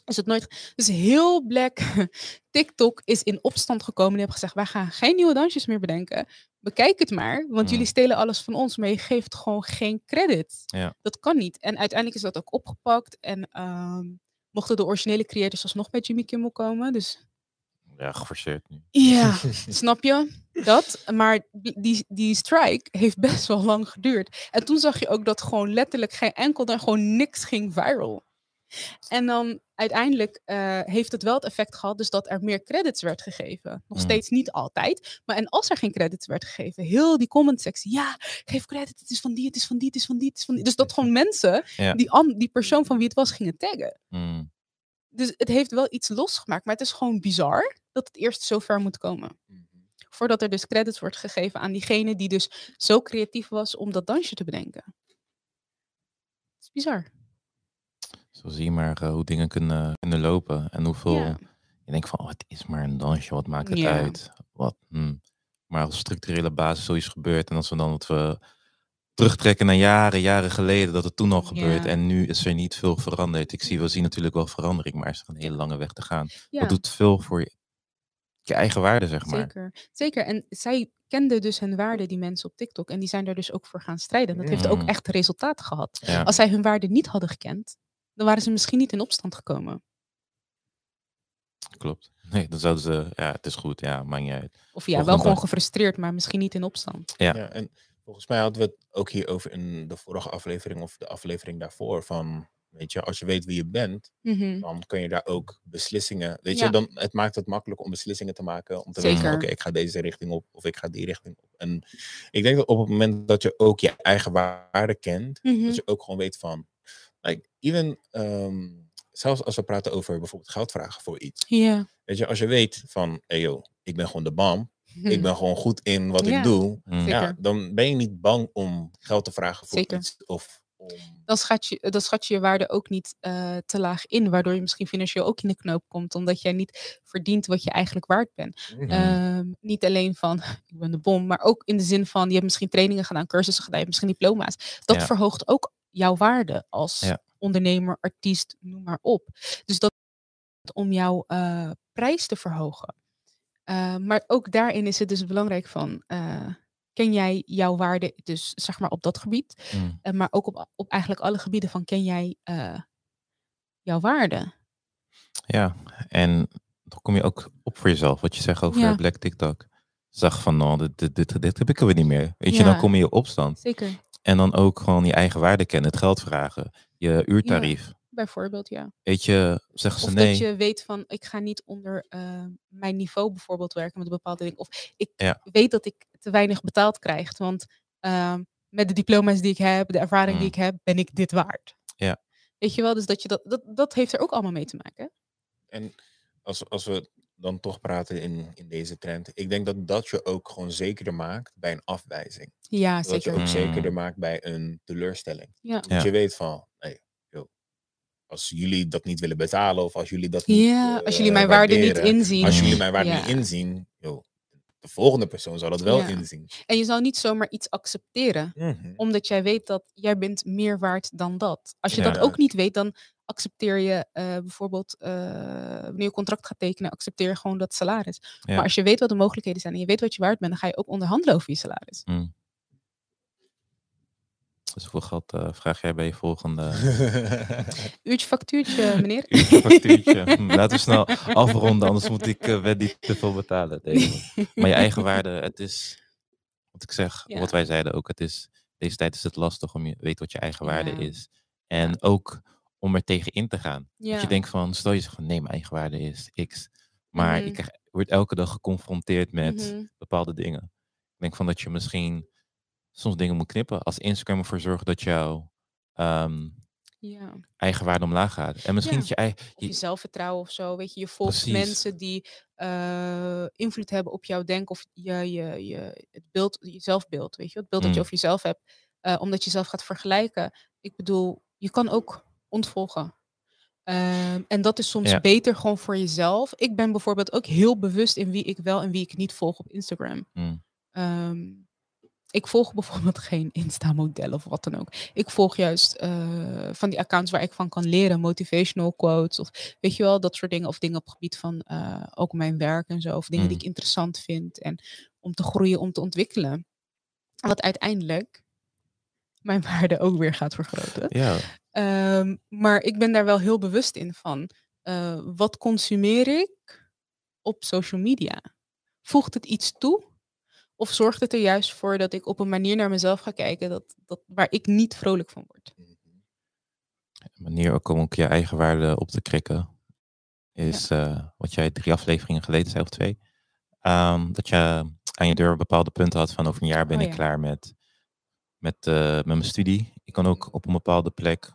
Is het nooit. Dus heel black TikTok is in opstand gekomen. Die hebben gezegd: wij gaan geen nieuwe dansjes meer bedenken. Bekijk het maar, want Mm. jullie stelen alles van ons, maar je geeft gewoon geen credit. Ja. Dat kan niet. En uiteindelijk is dat ook opgepakt. En ehm, mochten de originele creators alsnog bij Jimmy Kimmel komen. Dus Ja, geforceerd nu. ja, snap je? Dat. Maar die, die strike heeft best wel lang geduurd. En toen zag je ook dat gewoon letterlijk geen enkel, dan gewoon niks ging viral. En dan uiteindelijk eh, heeft het wel het effect gehad, dus dat er meer credits werd gegeven. Nog Mm. steeds niet altijd. Maar en als er geen credits werd gegeven, heel die comment sectie, ja, geef credit, het is van die, het is van die, het is van die, het is van die. Dus dat gewoon mensen Ja. die, die persoon van wie het was gingen taggen. Mm. Dus het heeft wel iets losgemaakt, maar het is gewoon bizar dat het eerst zo ver moet komen. Voordat er dus credits wordt gegeven aan diegene die dus zo creatief was om dat dansje te bedenken. Het is bizar. Zo zie je maar eh, hoe dingen kunnen, kunnen lopen. En hoeveel... Ja. Je denkt van, oh, het is maar een dansje, wat maakt het Ja. uit? Wat, hmm. Maar als structurele basis zoiets gebeurt en als we dan dat we terugtrekken naar jaren, jaren geleden, dat het toen al gebeurt Ja. en nu is er niet veel veranderd. Ik zie, we zien natuurlijk wel verandering, maar er is nog een hele lange weg te gaan. Dat doet veel voor je, je eigen waarde, zeg maar. zeker. Zeker. En zij kenden dus hun waarde, die mensen op TikTok. En die zijn daar dus ook voor gaan strijden. Dat heeft ook Mm. echt resultaat gehad. Ja, Als zij hun waarde niet hadden gekend, dan waren ze misschien niet in opstand gekomen. klopt. Nee, dan zouden ze, ja, het is goed, ja, maakt niet uit. Of ja, Volgende wel gewoon gefrustreerd, maar misschien niet in opstand. Ja. Ja, en volgens mij hadden we het ook hier over in de vorige aflevering of de aflevering daarvoor. Van, weet je, als je weet wie je bent, Mhm. dan kun je daar ook beslissingen. Weet Ja. je, dan, het maakt het makkelijk om beslissingen te maken. Om te weten, van, Zeker. oké, ik ga deze richting op of ik ga die richting op. En ik denk dat op het moment dat je ook je eigen waarde kent, Mhm. dat je ook gewoon weet van, like, even, ehm, zelfs als we praten over bijvoorbeeld geld vragen voor iets. Ja. Weet je, als je weet van, hey yo, ik ben gewoon de bam. Ik ben gewoon goed in wat Ja. ik doe. Mm. Ja, dan ben je niet bang om geld te vragen voor Zeker. iets. Of om... dan schat je, dan schat je je waarde ook niet eh, te laag in, waardoor je misschien financieel ook in de knoop komt, omdat jij niet verdient wat je eigenlijk waard bent. Mhm. Ehm, niet alleen van ik ben de bom, maar ook in de zin van je hebt misschien trainingen gedaan, cursussen gedaan, je hebt misschien diploma's. Dat Ja. verhoogt ook jouw waarde als Ja. ondernemer, artiest, noem maar op. Dus dat om jouw eh, prijs te verhogen. Eh, maar ook daarin is het dus belangrijk van, eh, ken jij jouw waarde, dus zeg maar op dat gebied, Mm. maar ook op, op eigenlijk alle gebieden van ken jij jouw waarde. Ja, en dan kom je ook op voor jezelf. Wat je zegt over Ja. Black TikTok. Zag van, nou, dit, dit, dit, dit heb ik alweer niet meer. Weet je, dan kom je in opstand. Zeker. En dan ook gewoon je eigen waarde kennen, het geld vragen, je uurtarief. Bijvoorbeeld, ja. Weet je, zeggen ze Of nee. dat je weet van, ik ga niet onder eh, mijn niveau bijvoorbeeld werken met een bepaalde ding. Of ik Ja. weet dat ik te weinig betaald krijg. Want ehm, met de diploma's die ik heb, de ervaring die Mm. ik heb, ben ik dit waard. Ja. Weet je wel, dus dat, je dat, dat, dat heeft er ook allemaal mee te maken. En als, als we dan toch praten in, in deze trend, ik denk dat dat je ook gewoon zekerder maakt bij een afwijzing. Ja, Dat je zeker. ook Mm. zekerder maakt bij een teleurstelling. Ja. Dat Ja. je weet van, hey, joh, als jullie dat niet willen betalen of als jullie dat niet Ja, als jullie eh, mijn waarde niet inzien. Als jullie mijn waarde Ja. niet inzien, joh, de volgende persoon zal dat wel Ja. inzien. En je zal niet zomaar iets accepteren. Mhm. Omdat jij weet dat jij bent meer waard dan dat. Als je Ja. dat ook niet weet, dan accepteer je eh, bijvoorbeeld eh, wanneer je contract gaat tekenen, accepteer je gewoon dat salaris. Ja. Maar als je weet wat de mogelijkheden zijn en je weet wat je waard bent, dan ga je ook onderhandelen over je salaris. Mm. Dus hoeveel geld eh, vraag jij bij je volgende Uurtje factuurtje, meneer. uurtje factuurtje? Hm, Laten we snel afronden, anders moet ik wet niet te veel betalen. Maar je eigen waarde, het is, wat ik zeg, Ja. wat wij zeiden ook, het is, deze tijd is het lastig om je weet wat je eigen waarde is. En ook om er tegen in te gaan. Dat je denkt van, stel je zegt van nee, mijn eigen waarde is X. Maar Mhm. ik word elke dag geconfronteerd met Mhm. bepaalde dingen. Ik denk van dat je misschien soms dingen moet knippen. Als Instagram ervoor zorgt dat jouw ehm, Ja. eigen waarde omlaag gaat. En misschien Ja. dat je eigen... Je zelfvertrouwen of zo. Weet je, je volgt Precies. mensen die eh, invloed hebben op jouw denken of je, je, je, het beeld, je zelfbeeld. Weet je, het beeld dat je Mm. over jezelf hebt. eh, omdat je zelf gaat vergelijken. Ik bedoel, je kan ook ontvolgen. Ehm, en dat is soms Ja. beter gewoon voor jezelf. Ik ben bijvoorbeeld ook heel bewust in wie ik wel en wie ik niet volg op Instagram. Mm, ik volg bijvoorbeeld geen Insta-model of wat dan ook. Ik volg juist eh, van die accounts waar ik van kan leren, motivational quotes of weet je wel, dat soort dingen. Of dingen op het gebied van eh, ook mijn werk en zo. Of dingen die Mm. ik interessant vind en om te groeien, om te ontwikkelen. Wat uiteindelijk mijn waarde ook weer gaat vergroten. ja, Ehm, maar ik ben daar wel heel bewust in van. eh, wat consumeer ik op social media? Voegt het iets toe? Of zorgt het er juist voor dat ik op een manier naar mezelf ga kijken dat, dat, waar ik niet vrolijk van word? een manier ook om ook je eigen waarde op te krikken. Is eh, wat jij drie afleveringen geleden zei of twee. Ehm, dat je aan je deur bepaalde punten had van over een jaar ben Oh ik ja. klaar met, met, eh, met mijn studie. Je kan ook op een bepaalde plek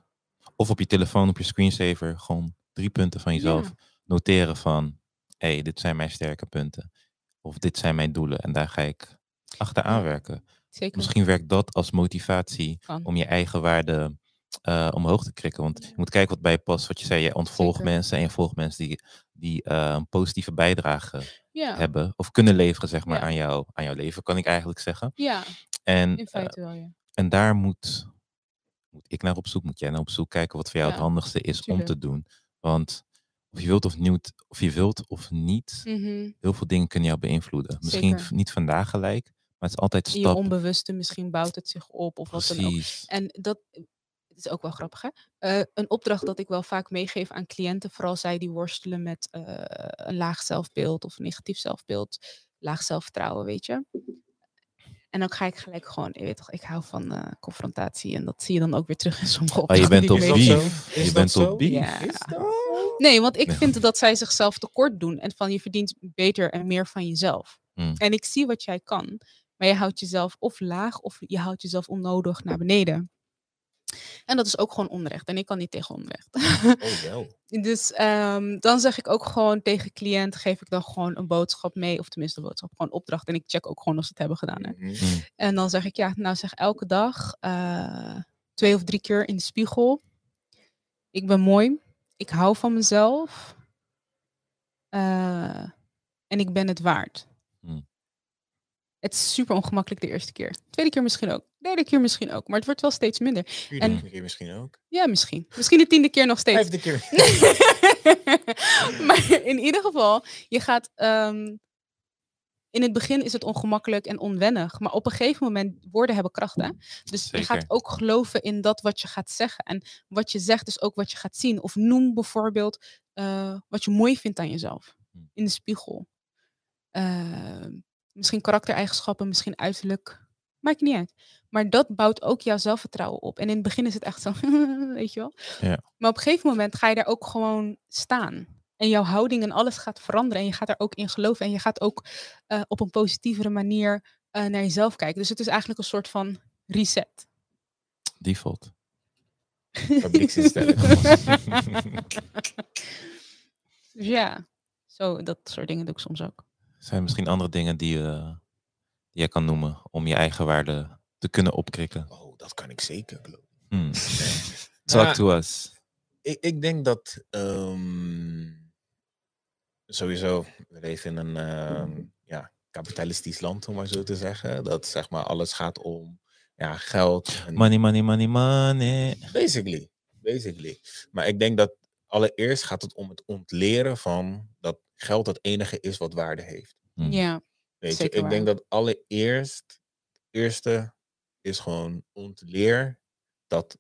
of op je telefoon, op je screensaver, gewoon drie punten van jezelf Ja. noteren van hé, hey, dit zijn mijn sterke punten. Of dit zijn mijn doelen. En daar ga ik achteraan werken. Zeker. Misschien werkt dat als motivatie Kan. om je eigen waarde eh, omhoog te krikken. Want je moet kijken wat bij je past. Wat je zei, je ontvolgt Zeker. mensen en je volgt mensen die, die eh, een positieve bijdrage Ja, hebben. Of kunnen leveren, zeg maar, Ja. aan, jou, aan jouw leven, kan ik eigenlijk zeggen. ja, En, in eh, feite wel, ja. en daar moet, moet ik naar op zoek, moet jij naar op zoek kijken wat voor jou Ja, het handigste is om te doen. Want of je wilt of niet, of, je wilt of niet, Mhm. heel veel dingen kunnen jou beïnvloeden. Misschien Zeker. niet vandaag gelijk, maar het is altijd In je stap. onbewuste, misschien bouwt het zich op of wat dan ook. Precies. En dat het is ook wel grappig, hè? Eh, een opdracht dat ik wel vaak meegeef aan cliënten, vooral zij die worstelen met eh, een laag zelfbeeld of een negatief zelfbeeld, laag zelfvertrouwen, weet je. En dan ga ik gelijk gewoon, je weet toch, ik hou van eh, confrontatie en dat zie je dan ook weer terug in sommige Ah, je opdrachten. bent op beef. Is Je bent op beef. Ja. Zo? Nee, want ik Nee. vind dat zij zichzelf tekort doen en van je verdient beter en meer van jezelf. Hmm. En ik zie wat jij kan, maar je houdt jezelf of laag of je houdt jezelf onnodig naar beneden. En dat is ook gewoon onrecht. En ik kan niet tegen onrecht. Oh, wel. dus ehm, dan zeg ik ook gewoon tegen cliënt, geef ik dan gewoon een boodschap mee. Of tenminste een boodschap, gewoon opdracht. En ik check ook gewoon of ze het hebben gedaan. Hè. Mhm. Mm. En dan zeg ik, ja, nou zeg elke dag eh, twee of drie keer in de spiegel. Ik ben mooi. Ik hou van mezelf. eh, en ik ben het waard. Het is super ongemakkelijk de eerste keer. Tweede keer misschien ook. Derde keer misschien ook. Maar het wordt wel steeds minder. Vierde keer misschien ook. Ja, misschien. Misschien de tiende keer nog steeds. Vijfde keer. maar in ieder geval, je gaat. ehm, in het begin is het ongemakkelijk en onwennig. Maar op een gegeven moment, woorden hebben kracht. Hè? Dus je gaat ook geloven in dat wat je gaat zeggen. En wat je zegt is ook wat je gaat zien. Of noem bijvoorbeeld eh, wat je mooi vindt aan jezelf. Hmm. In de spiegel. Ehm, misschien karaktereigenschappen, misschien uiterlijk. Maakt niet uit. Maar dat bouwt ook jouw zelfvertrouwen op. En in het begin is het echt zo, weet je wel. Ja. Maar op een gegeven moment ga je daar ook gewoon staan. En jouw houding en alles gaat veranderen. En je gaat er ook in geloven. En je gaat ook eh, op een positievere manier eh, naar jezelf kijken. Dus het is eigenlijk een soort van reset. Default. Fabrieksinstelling. Dus ja, zo, dat soort dingen doe ik soms ook. Zijn er misschien andere dingen die, eh, die jij kan noemen om je eigen waarde te kunnen opkrikken? Oh, dat kan ik zeker geloven. Hmm. Talk Nou, to us. ik, ik denk dat ehm, sowieso, we leven in een ehm, ja, kapitalistisch land, om maar zo te zeggen. Dat zeg maar alles gaat om ja, geld. En Money, money, money, money. Basically, basically. Maar ik denk dat allereerst gaat het om het ontleren van dat geld het enige is wat waarde heeft. Hmm. Ja, Weet Zeker je, ik denk dat allereerst, eerste is gewoon ontleer dat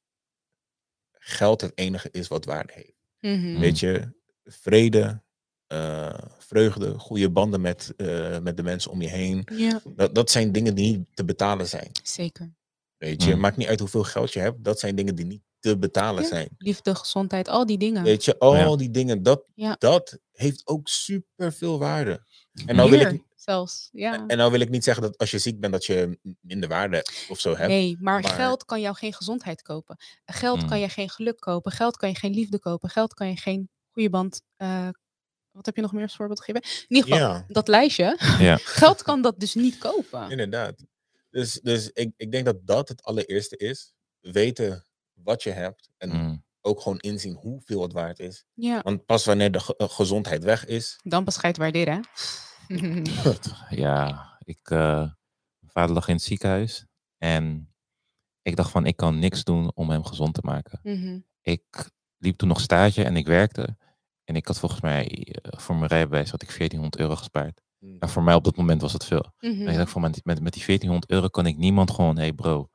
geld het enige is wat waarde heeft. Mhm. Weet je, vrede, eh, vreugde, goede banden met, eh, met de mensen om je heen. ja Dat, dat zijn dingen die niet te betalen zijn. zeker. Weet je, Mm. maakt niet uit hoeveel geld je hebt. Dat zijn dingen die niet te betalen Ja. zijn. Liefde, gezondheid, al die dingen. Weet je, al Ja. die dingen, dat, Ja. dat heeft ook super veel waarde. En nou, wil ik, zelfs. Ja. en nou wil ik niet zeggen dat als je ziek bent dat je minder waarde of zo hebt. Nee, maar, maar- geld kan jou geen gezondheid kopen. Geld kan Mm. je geen geluk kopen. Geld kan je geen liefde kopen. Geld kan je geen goede band. eh, wat heb je nog meer als voorbeeld gegeven? In ieder geval, Ja, dat lijstje. Ja. Geld kan dat dus niet kopen. inderdaad. Dus, dus ik, ik denk dat dat het allereerste is. Weten wat je hebt en Hmm. ook gewoon inzien hoeveel het waard is. Ja, Want pas wanneer de ge- eh, gezondheid weg is, dan pas ga je het waarderen. hè? Ja, ik, eh, mijn vader lag in het ziekenhuis en ik dacht van ik kan niks doen om hem gezond te maken. Mhm. Ik liep toen nog stage en ik werkte en ik had volgens mij eh, voor mijn rijbewijs had ik 1400 euro gespaard. En voor mij op dat moment was het veel. En ik Mhm. dacht van met, met, met die 1400 euro kan ik niemand gewoon, hey bro,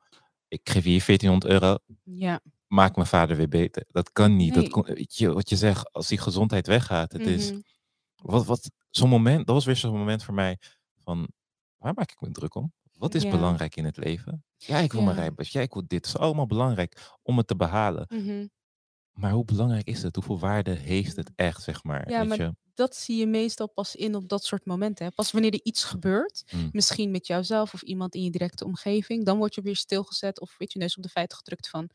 ik geef hier 1400 euro, Ja. maak mijn vader weer beter. Dat kan niet. Nee. Dat kon, je, wat je zegt, als die gezondheid weggaat, het is Mhm. wat, wat, zo'n moment, dat was weer zo'n moment voor mij van, waar maak ik me druk om? Wat is Ja. belangrijk in het leven? Ja, ik wil mijn Ja. rijbewijs. Ja, ik wil dit. Het is allemaal belangrijk om het te behalen. Mhm. Maar hoe belangrijk is het? Hoeveel waarde heeft het echt, zeg maar? Ja, weet maar je? dat zie je meestal pas in op dat soort momenten. Hè. Pas wanneer er iets gebeurt, Mm. misschien met jouzelf of iemand in je directe omgeving, dan word je weer stilgezet of weet je neus op de feiten gedrukt van.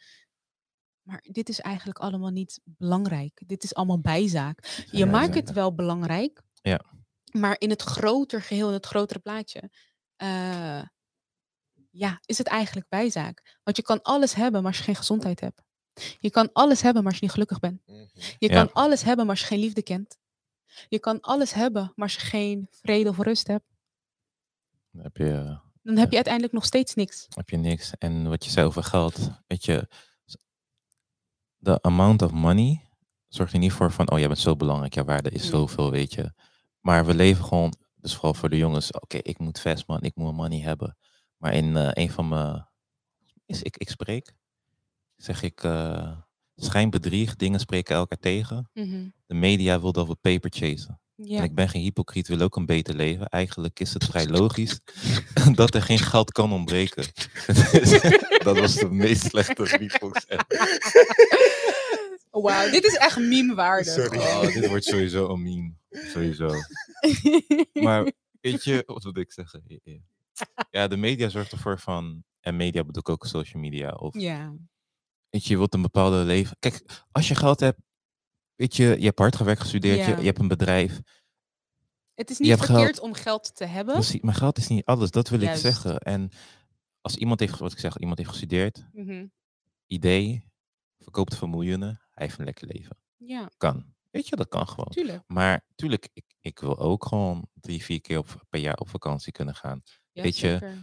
Maar dit is eigenlijk allemaal niet belangrijk. Dit is allemaal bijzaak. Je Ja, maakt het wel belangrijk, Ja. maar in het groter geheel, in het grotere plaatje, eh, ja, is het eigenlijk bijzaak. Want je kan alles hebben, maar als je geen gezondheid hebt. Je kan alles hebben, maar als je niet gelukkig bent. Mhm. Je Ja. kan alles hebben, maar als je geen liefde kent. Je kan alles hebben, maar als je geen vrede of rust hebt, Dan heb je, dan heb je uiteindelijk nog steeds niks. heb je niks. En wat je zei over geld, weet je, de amount of money zorgt er niet voor van, oh, jij bent zo belangrijk, jouw waarde is Nee. zoveel, weet je. Maar we leven gewoon, dus vooral voor de jongens, oké, ik moet vast man, ik moet money hebben. Maar in eh, een van mijn, is ik, ik spreek, zeg ik, eh schijnbedrieg, dingen spreken elkaar tegen. De media wil dat we paper chasen. Ja. En ik ben geen hypocriet, wil ook een beter leven. Eigenlijk is het vrij logisch dat er geen geld kan ontbreken. dat was de meest slechte beatbox ever. Oh, Wauw, dit is echt meme-waardig. Sorry. Oh, dit wordt sowieso een meme. Sowieso. Maar weet je, wat wil ik zeggen? Ja, de media zorgt ervoor van, en media bedoel ik ook social media. Of ja. Weet je, je wilt een bepaalde leven. Kijk, als je geld hebt, weet je, je hebt hard gewerkt, gestudeerd, Ja. je, je hebt een bedrijf. Het is niet geld. verkeerd om geld te hebben. Precies, maar geld is niet alles, dat wil Juist. ik zeggen. En als iemand heeft, wat ik zeg, iemand heeft gestudeerd, Mhm. idee, verkoopt miljoenen, hij heeft een lekker leven. Ja, Kan. Weet je, dat kan gewoon. tuurlijk. Maar tuurlijk, ik, ik wil ook gewoon drie, vier keer op, per jaar op vakantie kunnen gaan. Ja, Weet je.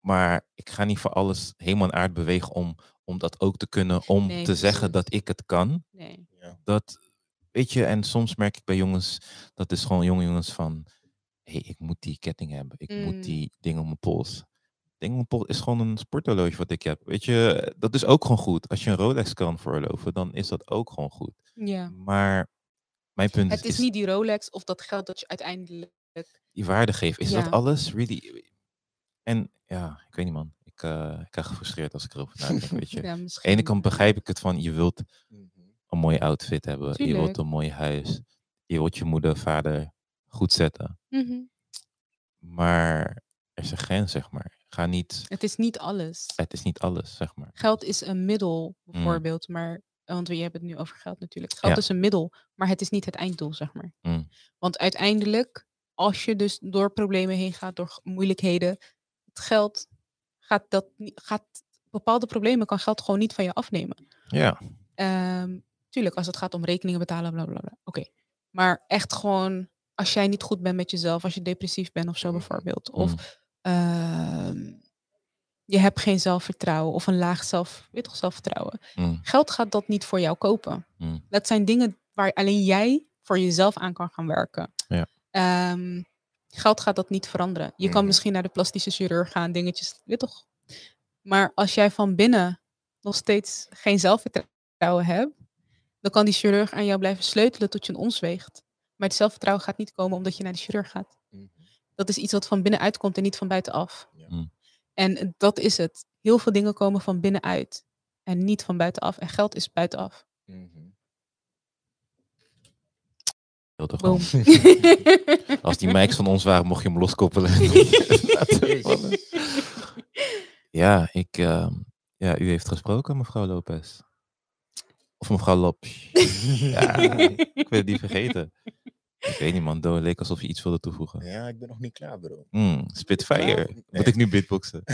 Maar ik ga niet voor alles helemaal in aard bewegen om, om dat ook te kunnen. Om Nee, te zeggen dat ik het kan. Nee. Dat, weet je, en soms merk ik bij jongens, dat is gewoon jonge jongens van, hé, hey, ik moet die ketting hebben. Ik Mm. moet die ding om mijn pols. Ding om mijn pols is gewoon een sporthorloge wat ik heb. Weet je, dat is ook gewoon goed. Als je een Rolex kan veroorloven, dan is dat ook gewoon goed. Ja. Maar mijn punt Het is niet die Rolex of dat geld dat je uiteindelijk. die waarde geven. Is Ja. dat alles? Really? En ja, ik weet niet man. Ik, eh, ik krijg gefrustreerd als ik erover nadenk, weet je. Ja, Aan de ene kant begrijp ik het van, je wilt Mhm. een mooie outfit hebben, je wilt een mooi huis, je wilt je moeder, vader goed zetten. Mhm. Maar er is een grens, zeg maar. Ga niet, Het is niet alles. het is niet alles, zeg maar. Geld is een middel, Mm. bijvoorbeeld, maar want we hebben het nu over geld natuurlijk. Geld Ja. is een middel, maar het is niet het einddoel, zeg maar. Mm. Want uiteindelijk, als je dus door problemen heen gaat, door moeilijkheden, het geld gaat dat niet, gaat bepaalde problemen kan geld gewoon niet van je afnemen. Ja, Ehm, tuurlijk, als het gaat om rekeningen betalen, bla bla bla. Oké. Maar echt gewoon, als jij niet goed bent met jezelf, als je depressief bent of zo Mhm. bijvoorbeeld. Of Mm. ehm, je hebt geen zelfvertrouwen of een laag zelf, weet toch, zelfvertrouwen. Mm. Geld gaat dat niet voor jou kopen. Mm. Dat zijn dingen waar alleen jij voor jezelf aan kan gaan werken. Ja. Ehm, geld gaat dat niet veranderen. Je kan Mhm. misschien naar de plastische chirurg gaan, dingetjes, weet toch. Maar als jij van binnen nog steeds geen zelfvertrouwen hebt, dan kan die chirurg aan jou blijven sleutelen tot je een ons weegt. Maar het zelfvertrouwen gaat niet komen omdat je naar de chirurg gaat. Mhm. Dat is iets wat van binnenuit komt en niet van buitenaf. Ja. Mm. En dat is het. Heel veel dingen komen van binnenuit en niet van buitenaf. En geld is buitenaf. Mhm. Heel gewoon. Als die mics van ons waren, mocht je hem loskoppelen. Ja, ik, ehm, ja, u heeft gesproken, mevrouw Lopez. Of mevrouw Lopes. Ja, ik wil het niet vergeten. Ik weet niet, man. Do, leek alsof je iets wilde toevoegen. Ja, ik ben nog niet klaar, bro. Mm, Spitfire. Nee. Moet ik nu beatboxen?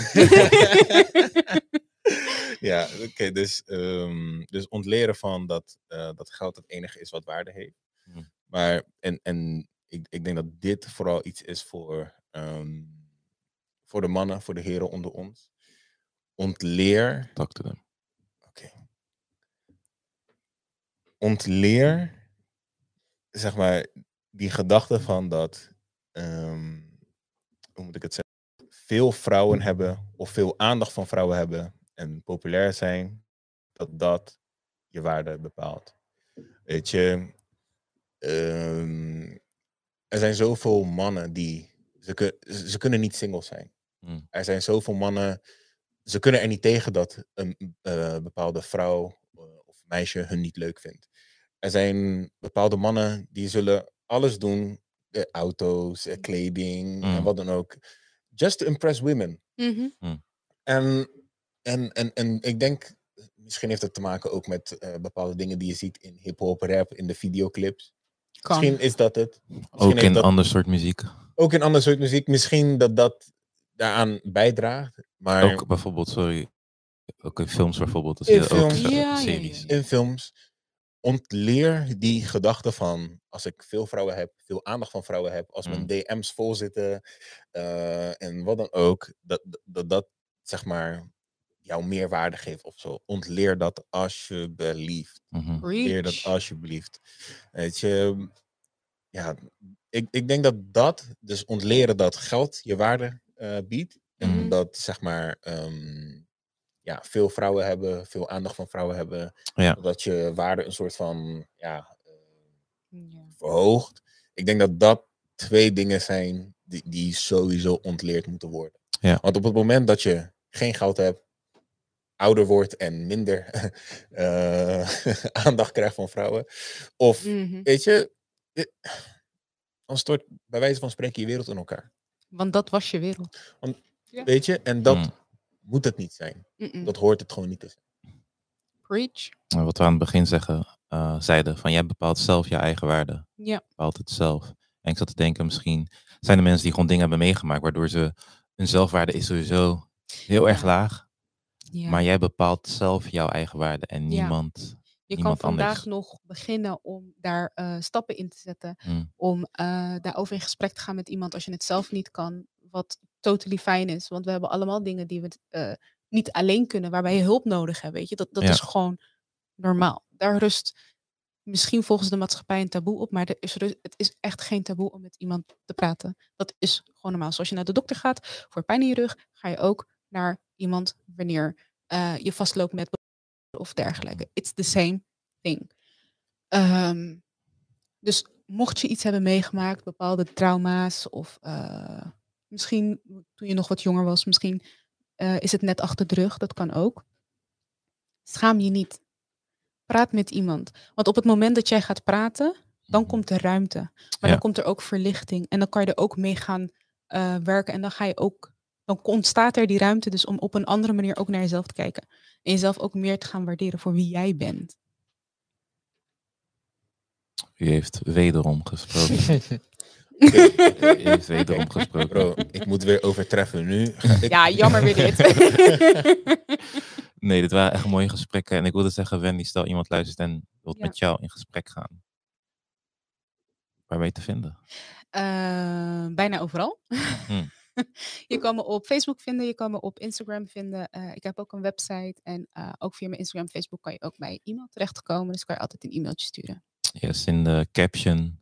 ja, oké. dus, ehm, dus ontleren van dat, eh, dat geld het enige is wat waarde heeft. Hmm. Maar, en, en ik, ik denk dat dit vooral iets is voor, ehm, voor de mannen, voor de heren onder ons. Ontleer, Talk to them. oké. Ontleer, zeg maar, die gedachte van dat, ehm, hoe moet ik het zeggen? veel vrouwen hebben of veel aandacht van vrouwen hebben en populair zijn, dat dat je waarde bepaalt. Weet je, ehm, er zijn zoveel mannen die, ze, kun- ze kunnen niet single zijn. Mm. Er zijn zoveel mannen, ze kunnen er niet tegen dat een eh, bepaalde vrouw eh, of meisje hun niet leuk vindt. Er zijn bepaalde mannen die zullen alles doen, eh, auto's, eh, kleding en Mm. wat dan ook, just to impress women. Mhm. En, en, en, en ik denk, misschien heeft het te maken ook met eh, bepaalde dingen die je ziet in hip-hop, rap, in de videoclips. Kan. Misschien is dat het. Misschien Ook dat, ander soort muziek. ook in ander soort muziek. Misschien dat dat daaraan bijdraagt. Maar Ook bijvoorbeeld, sorry, ook in films bijvoorbeeld. Dat In ook films. Ja, series. ja. in films, ontleer die gedachte van als ik veel vrouwen heb, veel aandacht van vrouwen heb, als mijn Mm. DM's vol zitten eh, en wat dan ook, dat, dat dat zeg maar jou meer waarde geeft of zo. Ontleer dat alsjeblieft. Mhm. Leer dat alsjeblieft. Weet je, ja, ik, ik denk dat dat, dus ontleren dat geld je waarde eh, biedt. En Mhm. dat zeg maar, ehm, ja, veel vrouwen hebben, veel aandacht van vrouwen hebben. Ja. Dat je waarde een soort van, ja, eh, Ja. verhoogt. Ik denk dat dat twee dingen zijn die, die sowieso ontleerd moeten worden. Ja. Want op het moment dat je geen geld hebt, ouder wordt en minder eh, aandacht krijgt van vrouwen, of Mhm. weet je, eh, dan stort bij wijze van spreken je wereld in elkaar. Want dat was je wereld. Ja. Weet je, en dat Mm. moet het niet zijn. Dat hoort het gewoon niet te zijn. Preach. Wat we aan het begin zeggen, eh, zeiden, van jij bepaalt zelf je eigen waarde. Ja. bepaalt het zelf. En ik zat te denken, misschien zijn er mensen die gewoon dingen hebben meegemaakt, waardoor ze hun zelfwaarde is sowieso heel erg laag. Ja. Maar jij bepaalt zelf jouw eigen waarde en Ja. niemand. je kan vandaag anders. nog beginnen om daar eh, stappen in te zetten. Mm, Om eh, daarover in gesprek te gaan met iemand als je het zelf niet kan. Wat totally fijn is. Want we hebben allemaal dingen die we eh, niet alleen kunnen. Waarbij je hulp nodig hebt. Weet je? Dat, dat Ja. is gewoon normaal. Daar rust misschien volgens de maatschappij een taboe op. Maar er is het is echt geen taboe om met iemand te praten. Dat is gewoon normaal. Zoals je naar de dokter gaat voor pijn in je rug. Ga je ook naar iemand wanneer eh, je vastloopt met of dergelijke. It's the same thing. Ehm, dus mocht je iets hebben meegemaakt, bepaalde trauma's of eh, misschien toen je nog wat jonger was, misschien eh, is het net achter de rug, dat kan ook. Schaam je niet. Praat met iemand. Want op het moment dat jij gaat praten, dan komt er ruimte. Maar Ja. dan komt er ook verlichting. En dan kan je er ook mee gaan werken. En dan ga je ook, dan ontstaat er die ruimte dus om op een andere manier ook naar jezelf te kijken. En jezelf ook meer te gaan waarderen voor wie jij bent. U heeft wederom gesproken. U heeft wederom gesproken. Bro, ik moet weer overtreffen nu. Ja, jammer weer dit. Nee, dit waren echt mooie gesprekken. En ik wilde zeggen, Wendy, stel iemand luistert en wilt Ja. met jou in gesprek gaan. Waar ben je te vinden? Eh, bijna overal. Hmm. je kan me op Facebook vinden, je kan me op Instagram vinden. Eh, ik heb ook een website en eh, ook via mijn Instagram en Facebook kan je ook bij e-mail terechtkomen. Dus kan je altijd een e-mailtje sturen. Yes, in de caption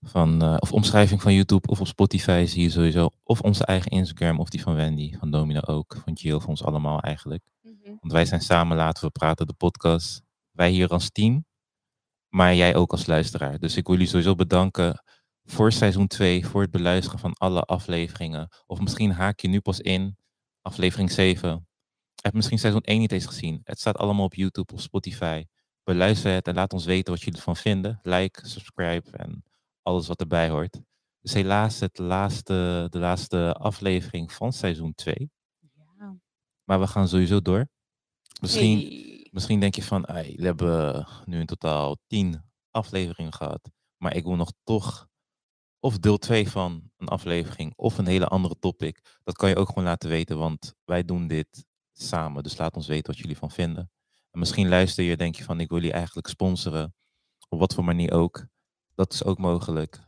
van, eh, of omschrijving van YouTube of op Spotify zie je sowieso of onze eigen Instagram of die van Wendy, van Domino ook, van Gio, van ons allemaal eigenlijk. Want wij zijn samen Laten we praten, de podcast. Wij hier als team, maar jij ook als luisteraar. Dus ik wil jullie sowieso bedanken voor seizoen 2, voor het beluisteren van alle afleveringen. Of misschien haak je nu pas in, aflevering 7. Heb misschien seizoen 1 niet eens gezien. Het staat allemaal op YouTube of Spotify. Beluister het en laat ons weten wat jullie ervan vinden. Like, subscribe en alles wat erbij hoort. Dus helaas het laatste, de laatste aflevering van seizoen 2. Ja. Maar we gaan sowieso door. Misschien, Hey. misschien denk je van, "Ai, we hebben nu in totaal 10 afleveringen gehad. Maar ik wil nog toch of deel 2 van een aflevering of een hele andere topic. Dat kan je ook gewoon laten weten, want wij doen dit samen. Dus laat ons weten wat jullie van vinden. En misschien luister je en denk je van, ik wil jullie eigenlijk sponsoren. Op wat voor manier ook. Dat is ook mogelijk.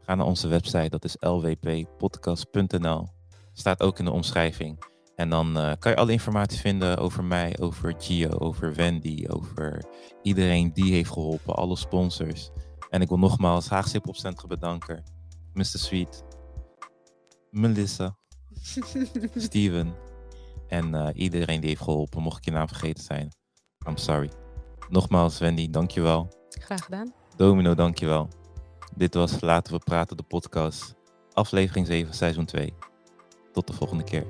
Ga naar onze website, dat is lwppodcast.nl. Staat ook in de omschrijving. En dan eh, kan je alle informatie vinden over mij, over Gio, over Wendy, over iedereen die heeft geholpen, alle sponsors. En ik wil nogmaals Haagse Hip Centrum bedanken. Mr. Sweet, Melissa, Steven en eh, iedereen die heeft geholpen. Mocht ik je naam vergeten zijn, I'm sorry. Nogmaals Wendy, dankjewel. Graag gedaan. Domino, dankjewel. Dit was Laten we praten, de podcast. Aflevering 7, seizoen 2. Tot de volgende keer.